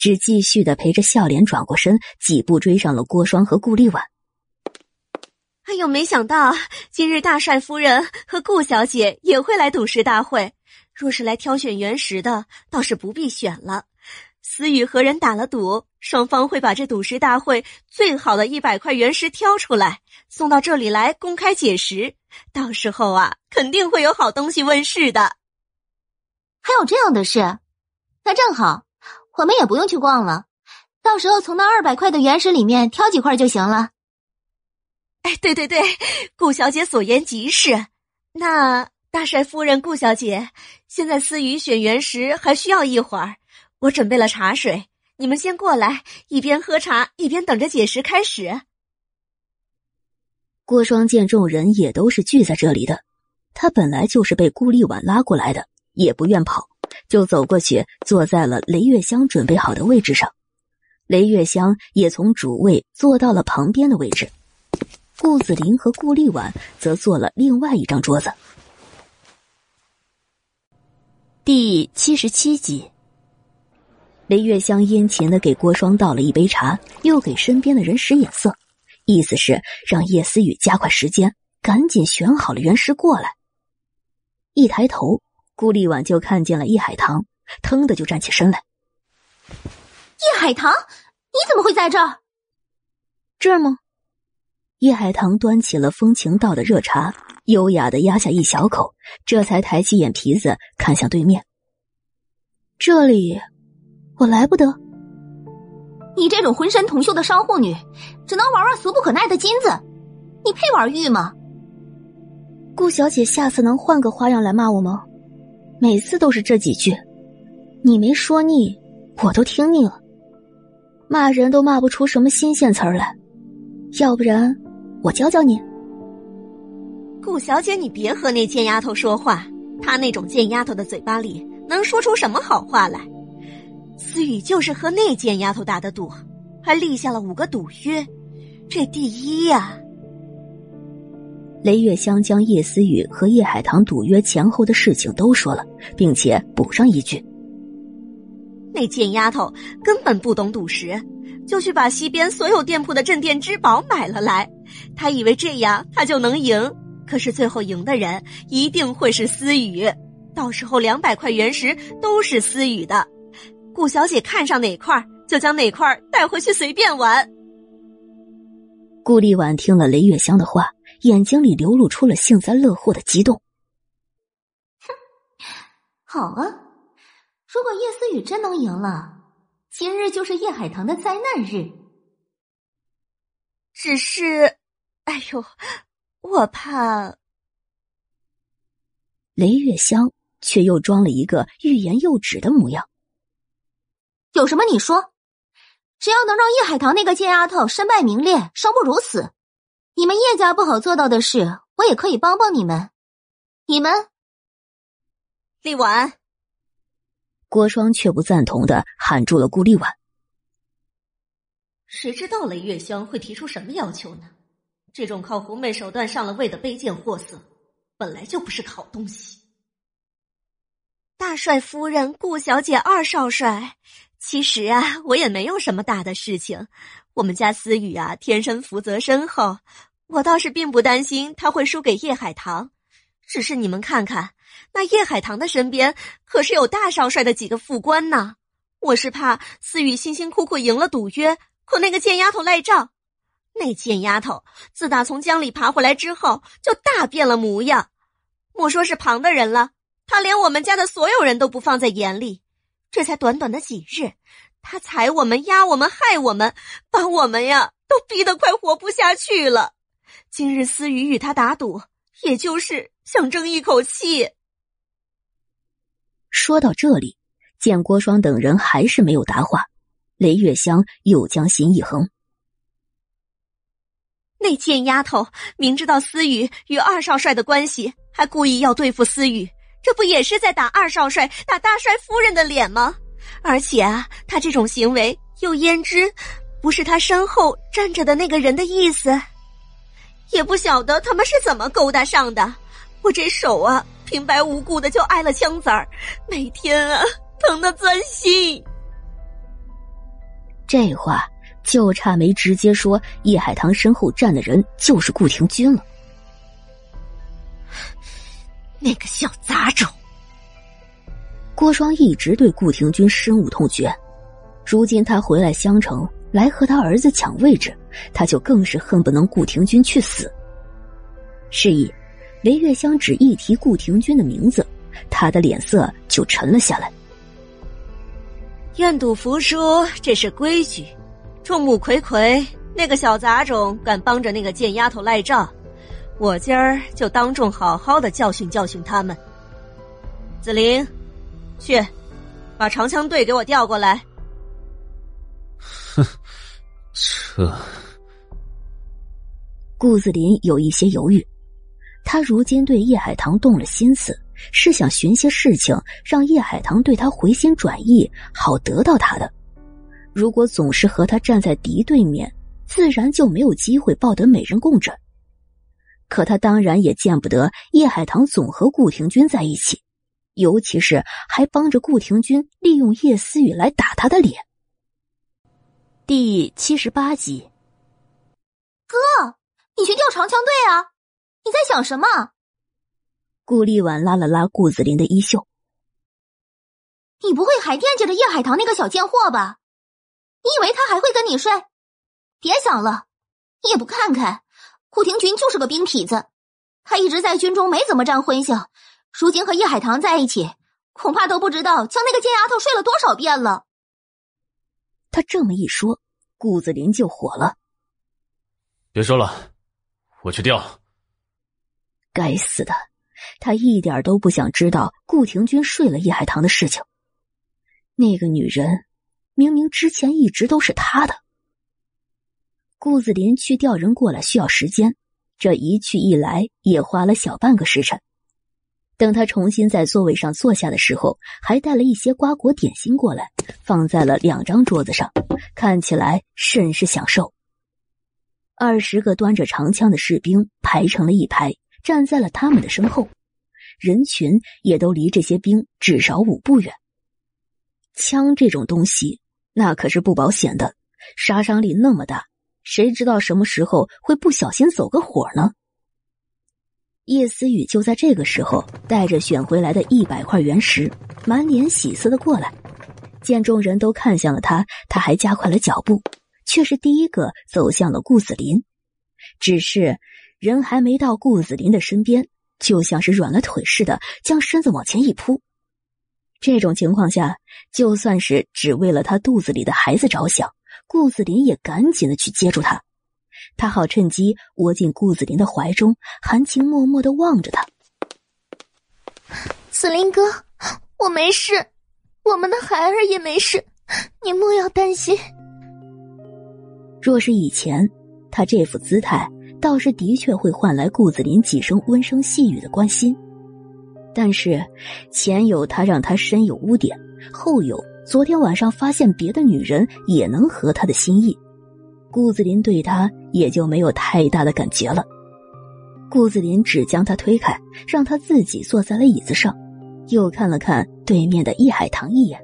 只继续的陪着笑脸转过身，几步追上了郭双和顾丽婉。哎呦，没想到今日大帅夫人和顾小姐也会来赌石大会。若是来挑选原石的，倒是不必选了。思雨和人打了赌，双方会把这赌石大会最好的一百块原石挑出来，送到这里来公开解石。到时候啊，肯定会有好东西问世的。还有这样的事？那正好，我们也不用去逛了，到时候从那二百块的原石里面挑几块就行了。哎，对对对，顾小姐所言极是。那大帅夫人、顾小姐，现在思雨选原石还需要一会儿，我准备了茶水，你们先过来，一边喝茶一边等着解石开始。郭双见众人也都是聚在这里的，他本来就是被顾立婉拉过来的，也不愿跑，就走过去坐在了雷月香准备好的位置上。雷月香也从主位坐到了旁边的位置。顾子林和顾丽婉则坐了另外一张桌子。第七十七集，雷月香殷勤的给郭双倒了一杯茶，又给身边的人使眼色，意思是让叶思雨加快时间，赶紧选好了原石过来。一抬头，顾立婉就看见了叶海棠，腾的就站起身来。叶海棠，你怎么会在这儿？这儿吗？叶海棠端起了风情道的热茶，优雅的压下一小口，这才抬起眼皮子看向对面。这里，我来不得。你这种浑身铜锈的商户女，只能玩玩俗不可耐的金子，你配玩玉吗？顾小姐，下次能换个花样来骂我吗？每次都是这几句，你没说腻，我都听腻了。骂人都骂不出什么新鲜词儿来，要不然。我教教你，顾小姐，你别和那贱丫头说话。她那种贱丫头的嘴巴里能说出什么好话来？思雨就是和那贱丫头打的赌，还立下了五个赌约。这第一呀！雷月香将叶思雨和叶海棠赌约前后的事情都说了，并且补上一句：那贱丫头根本不懂赌石。就去把西边所有店铺的镇店之宝买了来，她以为这样她就能赢，可是最后赢的人一定会是思雨，到时候两百块原石都是思雨的，顾小姐看上哪块就将哪块带回去随便玩。顾立婉听了雷月香的话，眼睛里流露出了幸灾乐祸的激动。哼，好啊，如果叶思雨真能赢了。今日就是叶海棠的灾难日，只是，哎呦，我怕。雷月香却又装了一个欲言又止的模样。有什么你说，只要能让叶海棠那个贱丫头身败名裂、生不如死，你们叶家不好做到的事，我也可以帮帮你们。你们，丽婉。郭双却不赞同的喊住了顾丽婉。谁知道雷月香会提出什么要求呢？这种靠狐媚手段上了位的卑贱货色，本来就不是个好东西。大帅夫人、顾小姐、二少帅，其实啊，我也没有什么大的事情。我们家思雨啊，天生福泽深厚，我倒是并不担心他会输给叶海棠。只是你们看看，那叶海棠的身边可是有大少帅的几个副官呢。我是怕思雨辛辛苦苦赢了赌约，可那个贱丫头赖账。那贱丫头自打从江里爬回来之后，就大变了模样。莫说是旁的人了，她连我们家的所有人都不放在眼里。这才短短的几日，她踩我们、压我们、害我们，把我们呀都逼得快活不下去了。今日思雨与他打赌，也就是想争一口气。说到这里，见郭双等人还是没有答话，雷月香又将心一横。那贱丫头明知道思雨与二少帅的关系，还故意要对付思雨，这不也是在打二少帅、打大帅夫人的脸吗？而且啊，他这种行为又焉知不是他身后站着的那个人的意思？也不晓得他们是怎么勾搭上的。我这手啊，平白无故的就挨了枪子儿，每天啊，疼得钻心。这话。就差没直接说叶海棠身后站的人就是顾廷君了。那个小杂种！郭双一直对顾廷君深恶痛绝，如今他回来襄城来和他儿子抢位置，他就更是恨不能顾廷君去死。是以，雷月香只一提顾廷君的名字，他的脸色就沉了下来。愿赌服输，这是规矩。众目睽睽，那个小杂种敢帮着那个贱丫头赖账，我今儿就当众好好的教训教训他们。子玲，去，把长枪队给我调过来。哼，这……顾子林有一些犹豫，他如今对叶海棠动了心思，是想寻些事情让叶海棠对他回心转意，好得到他的。如果总是和他站在敌对面，自然就没有机会抱得美人共枕。可他当然也见不得叶海棠总和顾廷君在一起，尤其是还帮着顾廷君利用叶思雨来打他的脸。第七十八集，哥，你去调长枪队啊？你在想什么？顾立婉拉了拉顾子林的衣袖，你不会还惦记着叶海棠那个小贱货吧？你以为他还会跟你睡？别想了！你也不看看，顾廷君就是个兵痞子，他一直在军中没怎么沾荤腥，如今和叶海棠在一起，恐怕都不知道将那个贱丫头睡了多少遍了。他这么一说，顾子林就火了。别说了，我去调。该死的，他一点都不想知道顾廷君睡了叶海棠的事情。那个女人。明明之前一直都是他的。顾子林去调人过来需要时间，这一去一来也花了小半个时辰。等他重新在座位上坐下的时候，还带了一些瓜果点心过来，放在了两张桌子上，看起来甚是享受。二十个端着长枪的士兵排成了一排，站在了他们的身后，人群也都离这些兵至少五步远。枪这种东西。那可是不保险的，杀伤力那么大，谁知道什么时候会不小心走个火呢？叶思雨就在这个时候，带着选回来的一百块原石，满脸喜色的过来。见众人都看向了他，他还加快了脚步，却是第一个走向了顾子林。只是人还没到顾子林的身边，就像是软了腿似的，将身子往前一扑。这种情况下，就算是只为了他肚子里的孩子着想，顾子林也赶紧的去接住他，他好趁机窝进顾子林的怀中，含情脉脉的望着他。子林哥，我没事，我们的孩儿也没事，你莫要担心。若是以前，他这副姿态倒是的确会换来顾子林几声温声细语的关心。但是，前有他让他身有污点，后有昨天晚上发现别的女人也能合他的心意，顾子林对他也就没有太大的感觉了。顾子林只将他推开，让他自己坐在了椅子上，又看了看对面的叶海棠一眼。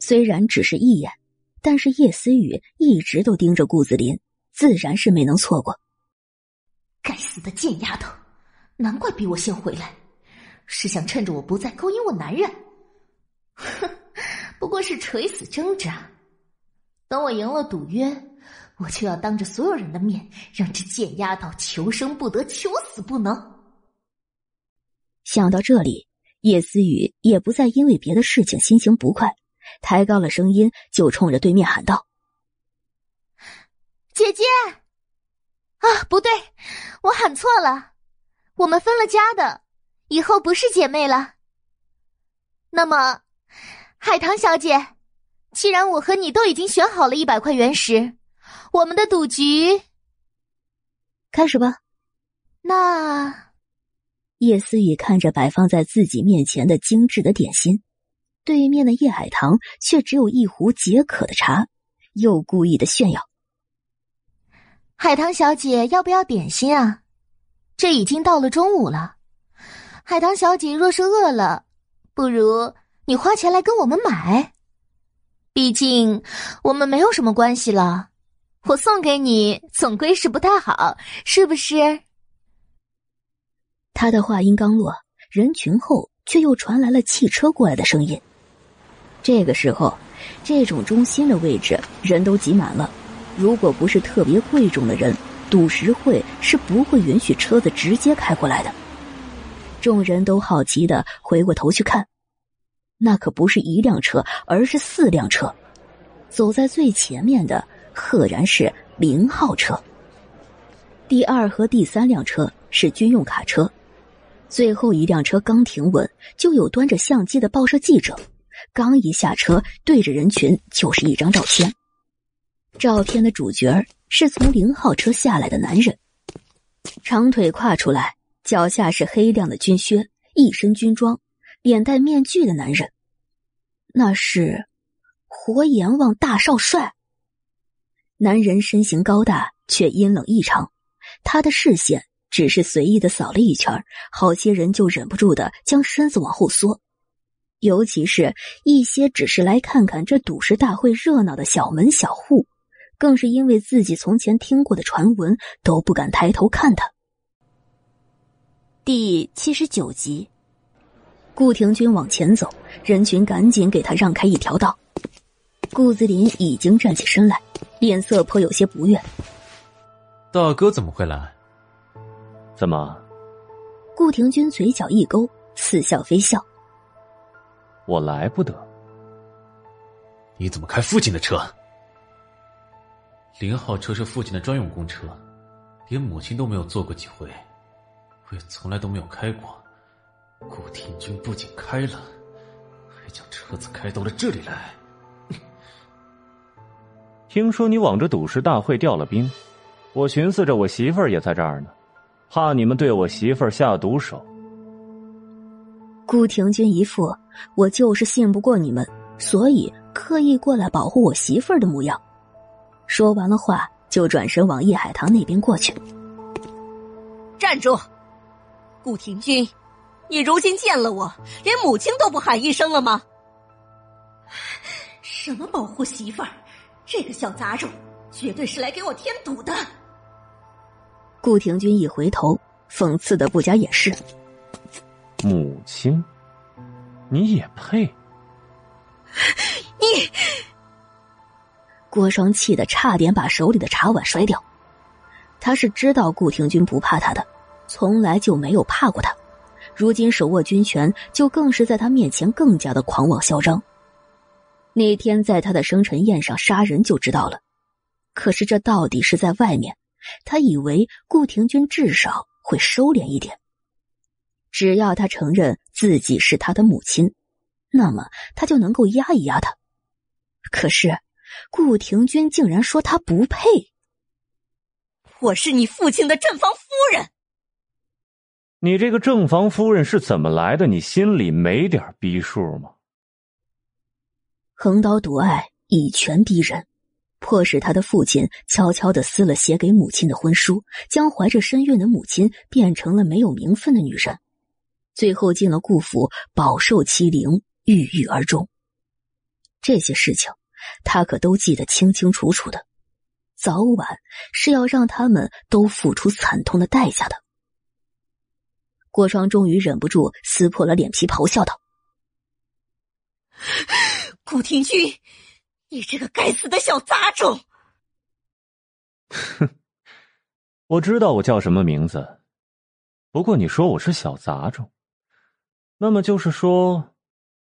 虽然只是一眼，但是叶思雨一直都盯着顾子林，自然是没能错过。该死的贱丫头，难怪比我先回来，是想趁着我不在勾引我男人。哼，不过是垂死挣扎。等我赢了赌约，我就要当着所有人的面，让这贱丫头求生不得，求死不能。想到这里，叶思雨也不再因为别的事情心情不快。抬高了声音，就冲着对面喊道：“姐姐，啊，不对，我喊错了，我们分了家的，以后不是姐妹了。那么，海棠小姐，既然我和你都已经选好了一百块原石，我们的赌局开始吧。那，叶思雨看着摆放在自己面前的精致的点心。”对面的叶海棠却只有一壶解渴的茶，又故意的炫耀：“海棠小姐要不要点心啊？这已经到了中午了。海棠小姐若是饿了，不如你花钱来跟我们买。毕竟我们没有什么关系了，我送给你总归是不太好，是不是？”他的话音刚落，人群后却又传来了汽车过来的声音。这个时候，这种中心的位置人都挤满了。如果不是特别贵重的人，赌石会是不会允许车子直接开过来的。众人都好奇的回过头去看，那可不是一辆车，而是四辆车。走在最前面的赫然是零号车，第二和第三辆车是军用卡车，最后一辆车刚停稳，就有端着相机的报社记者。刚一下车，对着人群就是一张照片。照片的主角是从零号车下来的男人，长腿跨出来，脚下是黑亮的军靴，一身军装，脸戴面具的男人，那是活阎王大少帅。男人身形高大，却阴冷异常，他的视线只是随意的扫了一圈，好些人就忍不住的将身子往后缩。尤其是一些只是来看看这赌石大会热闹的小门小户，更是因为自己从前听过的传闻，都不敢抬头看他。第七十九集，顾廷君往前走，人群赶紧给他让开一条道。顾子林已经站起身来，脸色颇有些不悦：“大哥怎么会来？怎么？”顾廷君嘴角一勾，似笑非笑。我来不得。你怎么开父亲的车？零号车是父亲的专用公车，连母亲都没有坐过几回，我也从来都没有开过。顾廷君不仅开了，还将车子开到了这里来。听说你往这赌石大会调了兵，我寻思着我媳妇儿也在这儿呢，怕你们对我媳妇儿下毒手。顾廷君一副我就是信不过你们，所以刻意过来保护我媳妇儿的模样。说完了话，就转身往叶海棠那边过去。站住！顾廷君，你如今见了我，连母亲都不喊一声了吗？什么保护媳妇儿？这个小杂种，绝对是来给我添堵的。顾廷君一回头，讽刺的不加掩饰。母亲，你也配？你郭双气得差点把手里的茶碗摔掉。他是知道顾廷君不怕他的，从来就没有怕过他。如今手握军权，就更是在他面前更加的狂妄嚣张。那天在他的生辰宴上杀人就知道了，可是这到底是在外面，他以为顾廷君至少会收敛一点。只要他承认自己是他的母亲，那么他就能够压一压他。可是顾廷君竟然说他不配。我是你父亲的正房夫人。你这个正房夫人是怎么来的？你心里没点逼数吗？横刀夺爱，以权逼人，迫使他的父亲悄悄的撕了写给母亲的婚书，将怀着身孕的母亲变成了没有名分的女人。最后进了顾府，饱受欺凌，郁郁而终。这些事情，他可都记得清清楚楚的，早晚是要让他们都付出惨痛的代价的。郭双终于忍不住撕破了脸皮，咆哮道：“顾廷钧，你这个该死的小杂种！”哼，我知道我叫什么名字，不过你说我是小杂种，那么就是说，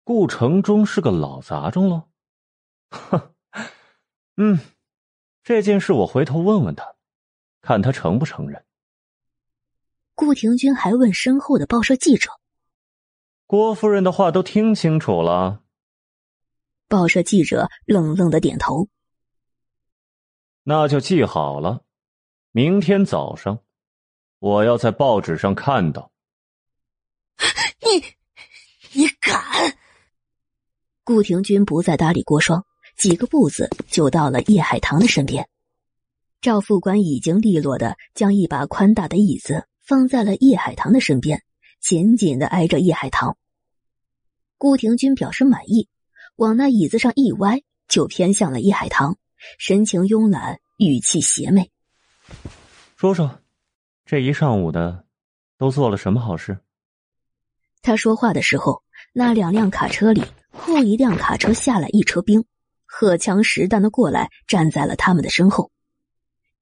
顾城中是个老杂种喽？哼，嗯，这件事我回头问问他，看他承不承认。顾廷君还问身后的报社记者：“郭夫人的话都听清楚了。”报社记者愣愣的点头：“那就记好了，明天早上我要在报纸上看到。”你，你敢？顾廷君不再搭理郭双，几个步子就到了叶海棠的身边。赵副官已经利落的将一把宽大的椅子。放在了叶海棠的身边，紧紧的挨着叶海棠。顾廷君表示满意，往那椅子上一歪，就偏向了叶海棠，神情慵懒，语气邪魅：“说说，这一上午的，都做了什么好事？”他说话的时候，那两辆卡车里后一辆卡车下来一车兵，荷枪实弹的过来，站在了他们的身后。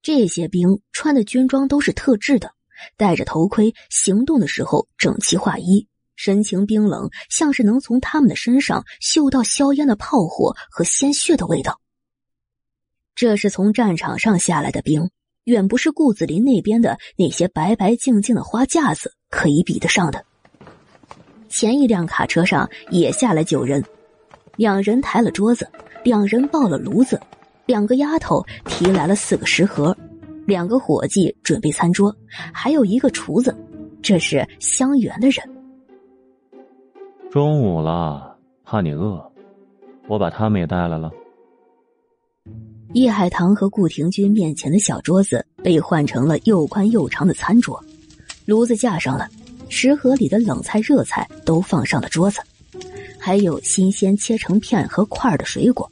这些兵穿的军装都是特制的。戴着头盔，行动的时候整齐划一，神情冰冷，像是能从他们的身上嗅到硝烟的炮火和鲜血的味道。这是从战场上下来的兵，远不是顾子林那边的那些白白净净的花架子可以比得上的。前一辆卡车上也下来九人，两人抬了桌子，两人抱了炉子，两个丫头提来了四个食盒。两个伙计准备餐桌，还有一个厨子，这是香园的人。中午了，怕你饿，我把他们也带来了。叶海棠和顾廷君面前的小桌子被换成了又宽又长的餐桌，炉子架上了，食盒里的冷菜热菜都放上了桌子，还有新鲜切成片和块的水果，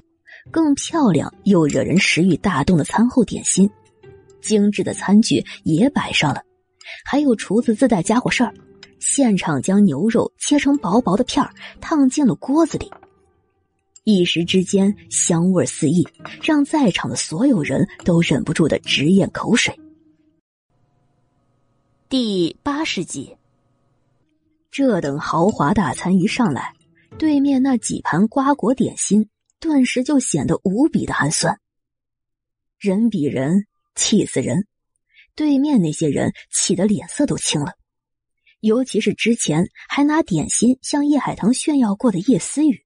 更漂亮又惹人食欲大动的餐后点心。精致的餐具也摆上了，还有厨子自带家伙事儿，现场将牛肉切成薄薄的片儿，烫进了锅子里。一时之间，香味四溢，让在场的所有人都忍不住的直咽口水。第八十集，这等豪华大餐一上来，对面那几盘瓜果点心顿时就显得无比的寒酸。人比人。气死人！对面那些人气得脸色都青了，尤其是之前还拿点心向叶海棠炫耀过的叶思雨，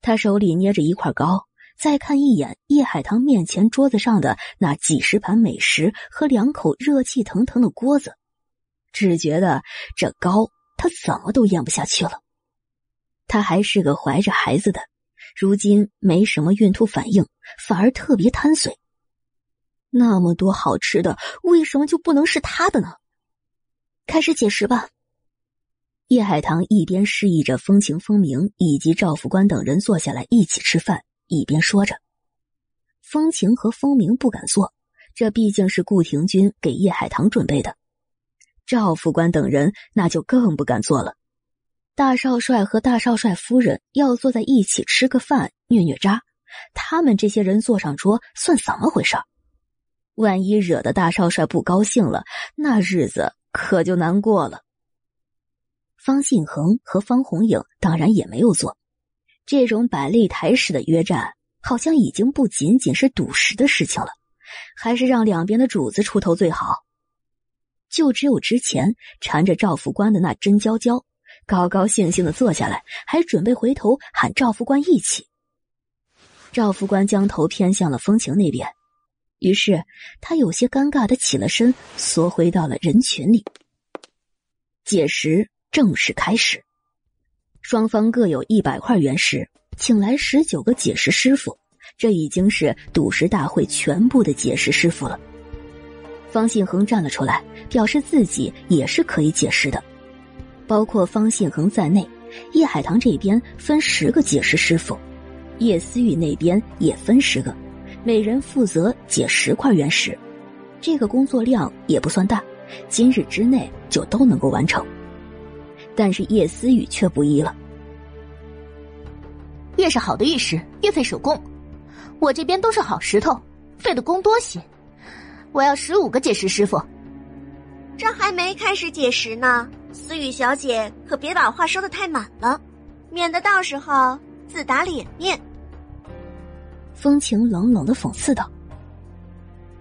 他手里捏着一块糕，再看一眼叶海棠面前桌子上的那几十盘美食和两口热气腾腾的锅子，只觉得这糕他怎么都咽不下去了。他还是个怀着孩子的，如今没什么孕吐反应，反而特别贪嘴。那么多好吃的，为什么就不能是他的呢？开始解释吧。叶海棠一边示意着风情风鸣以及赵副官等人坐下来一起吃饭，一边说着。风情和风鸣不敢坐，这毕竟是顾廷君给叶海棠准备的。赵副官等人那就更不敢坐了。大少帅和大少帅夫人要坐在一起吃个饭，虐虐渣，他们这些人坐上桌算怎么回事？万一惹得大少帅不高兴了，那日子可就难过了。方信恒和方红影当然也没有做，这种摆擂台式的约战，好像已经不仅仅是赌石的事情了，还是让两边的主子出头最好。就只有之前缠着赵副官的那甄娇娇，高高兴兴的坐下来，还准备回头喊赵副官一起。赵副官将头偏向了风情那边。于是，他有些尴尬的起了身，缩回到了人群里。解食正式开始，双方各有一百块原石，请来十九个解石师傅，这已经是赌石大会全部的解石师傅了。方信恒站了出来，表示自己也是可以解释的。包括方信恒在内，叶海棠这边分十个解石师傅，叶思雨那边也分十个，每人负责解十块原石。这个工作量也不算大，今日之内就都能够完成。但是叶思雨却不依了，越是好的玉石越费手工，我这边都是好石头，费的工多些。我要十五个解石师傅。这还没开始解石呢，思雨小姐可别把话说的太满了，免得到时候自打脸面。风情冷冷的讽刺道：“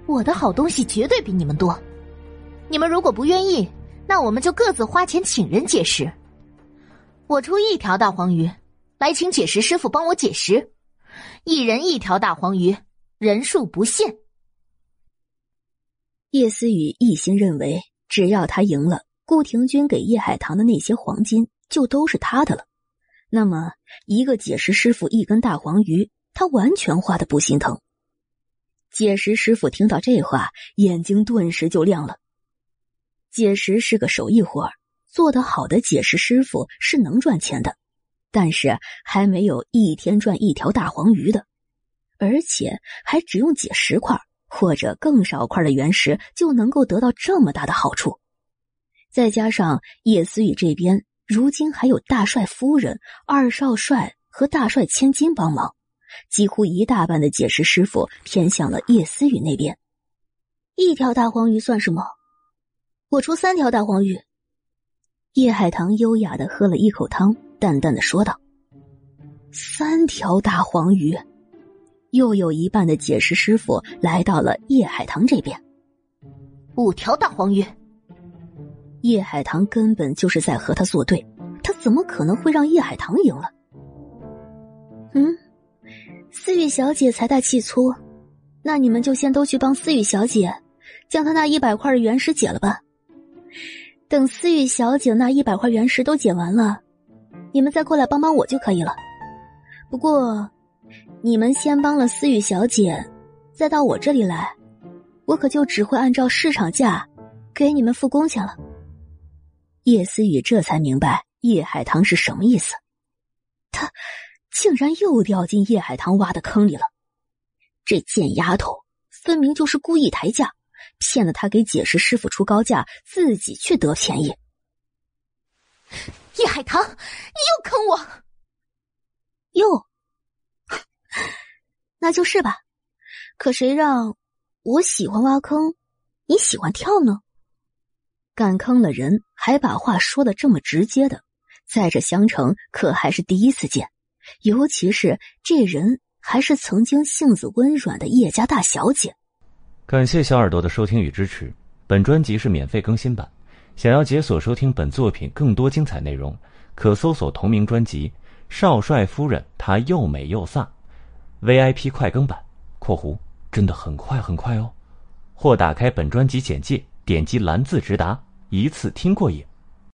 我的好东西绝对比你们多，你们如果不愿意，那我们就各自花钱请人解石。我出一条大黄鱼，来请解石师傅帮我解石，一人一条大黄鱼，人数不限。”叶思雨一心认为。只要他赢了，顾廷钧给叶海棠的那些黄金就都是他的了。那么，一个解石师傅一根大黄鱼，他完全花的不心疼。解石师傅听到这话，眼睛顿时就亮了。解石是个手艺活做得好的解石师傅是能赚钱的，但是还没有一天赚一条大黄鱼的，而且还只用解石块。或者更少块的原石就能够得到这么大的好处，再加上叶思雨这边如今还有大帅夫人、二少帅和大帅千金帮忙，几乎一大半的解石师傅偏向了叶思雨那边。一条大黄鱼算什么？我出三条大黄鱼。叶海棠优雅的喝了一口汤，淡淡的说道：“三条大黄鱼。”又有一半的解石师傅来到了叶海棠这边，五条大黄鱼。叶海棠根本就是在和他作对，他怎么可能会让叶海棠赢了？嗯，思雨小姐财大气粗，那你们就先都去帮思雨小姐将她那一百块的原石解了吧。等思雨小姐那一百块原石都解完了，你们再过来帮帮我就可以了。不过。你们先帮了思雨小姐，再到我这里来，我可就只会按照市场价给你们付工钱了。叶思雨这才明白叶海棠是什么意思，他竟然又掉进叶海棠挖的坑里了。这贱丫头分明就是故意抬价，骗了他给解释师傅出高价，自己却得便宜。叶海棠，你又坑我！又。那就是吧，可谁让我喜欢挖坑，你喜欢跳呢？敢坑了人，还把话说的这么直接的，在这襄城可还是第一次见。尤其是这人还是曾经性子温软的叶家大小姐。感谢小耳朵的收听与支持，本专辑是免费更新版。想要解锁收听本作品更多精彩内容，可搜索同名专辑《少帅夫人》，她又美又飒。VIP 快更版（括弧真的很快很快哦），或打开本专辑简介，点击蓝字直达，一次听过瘾。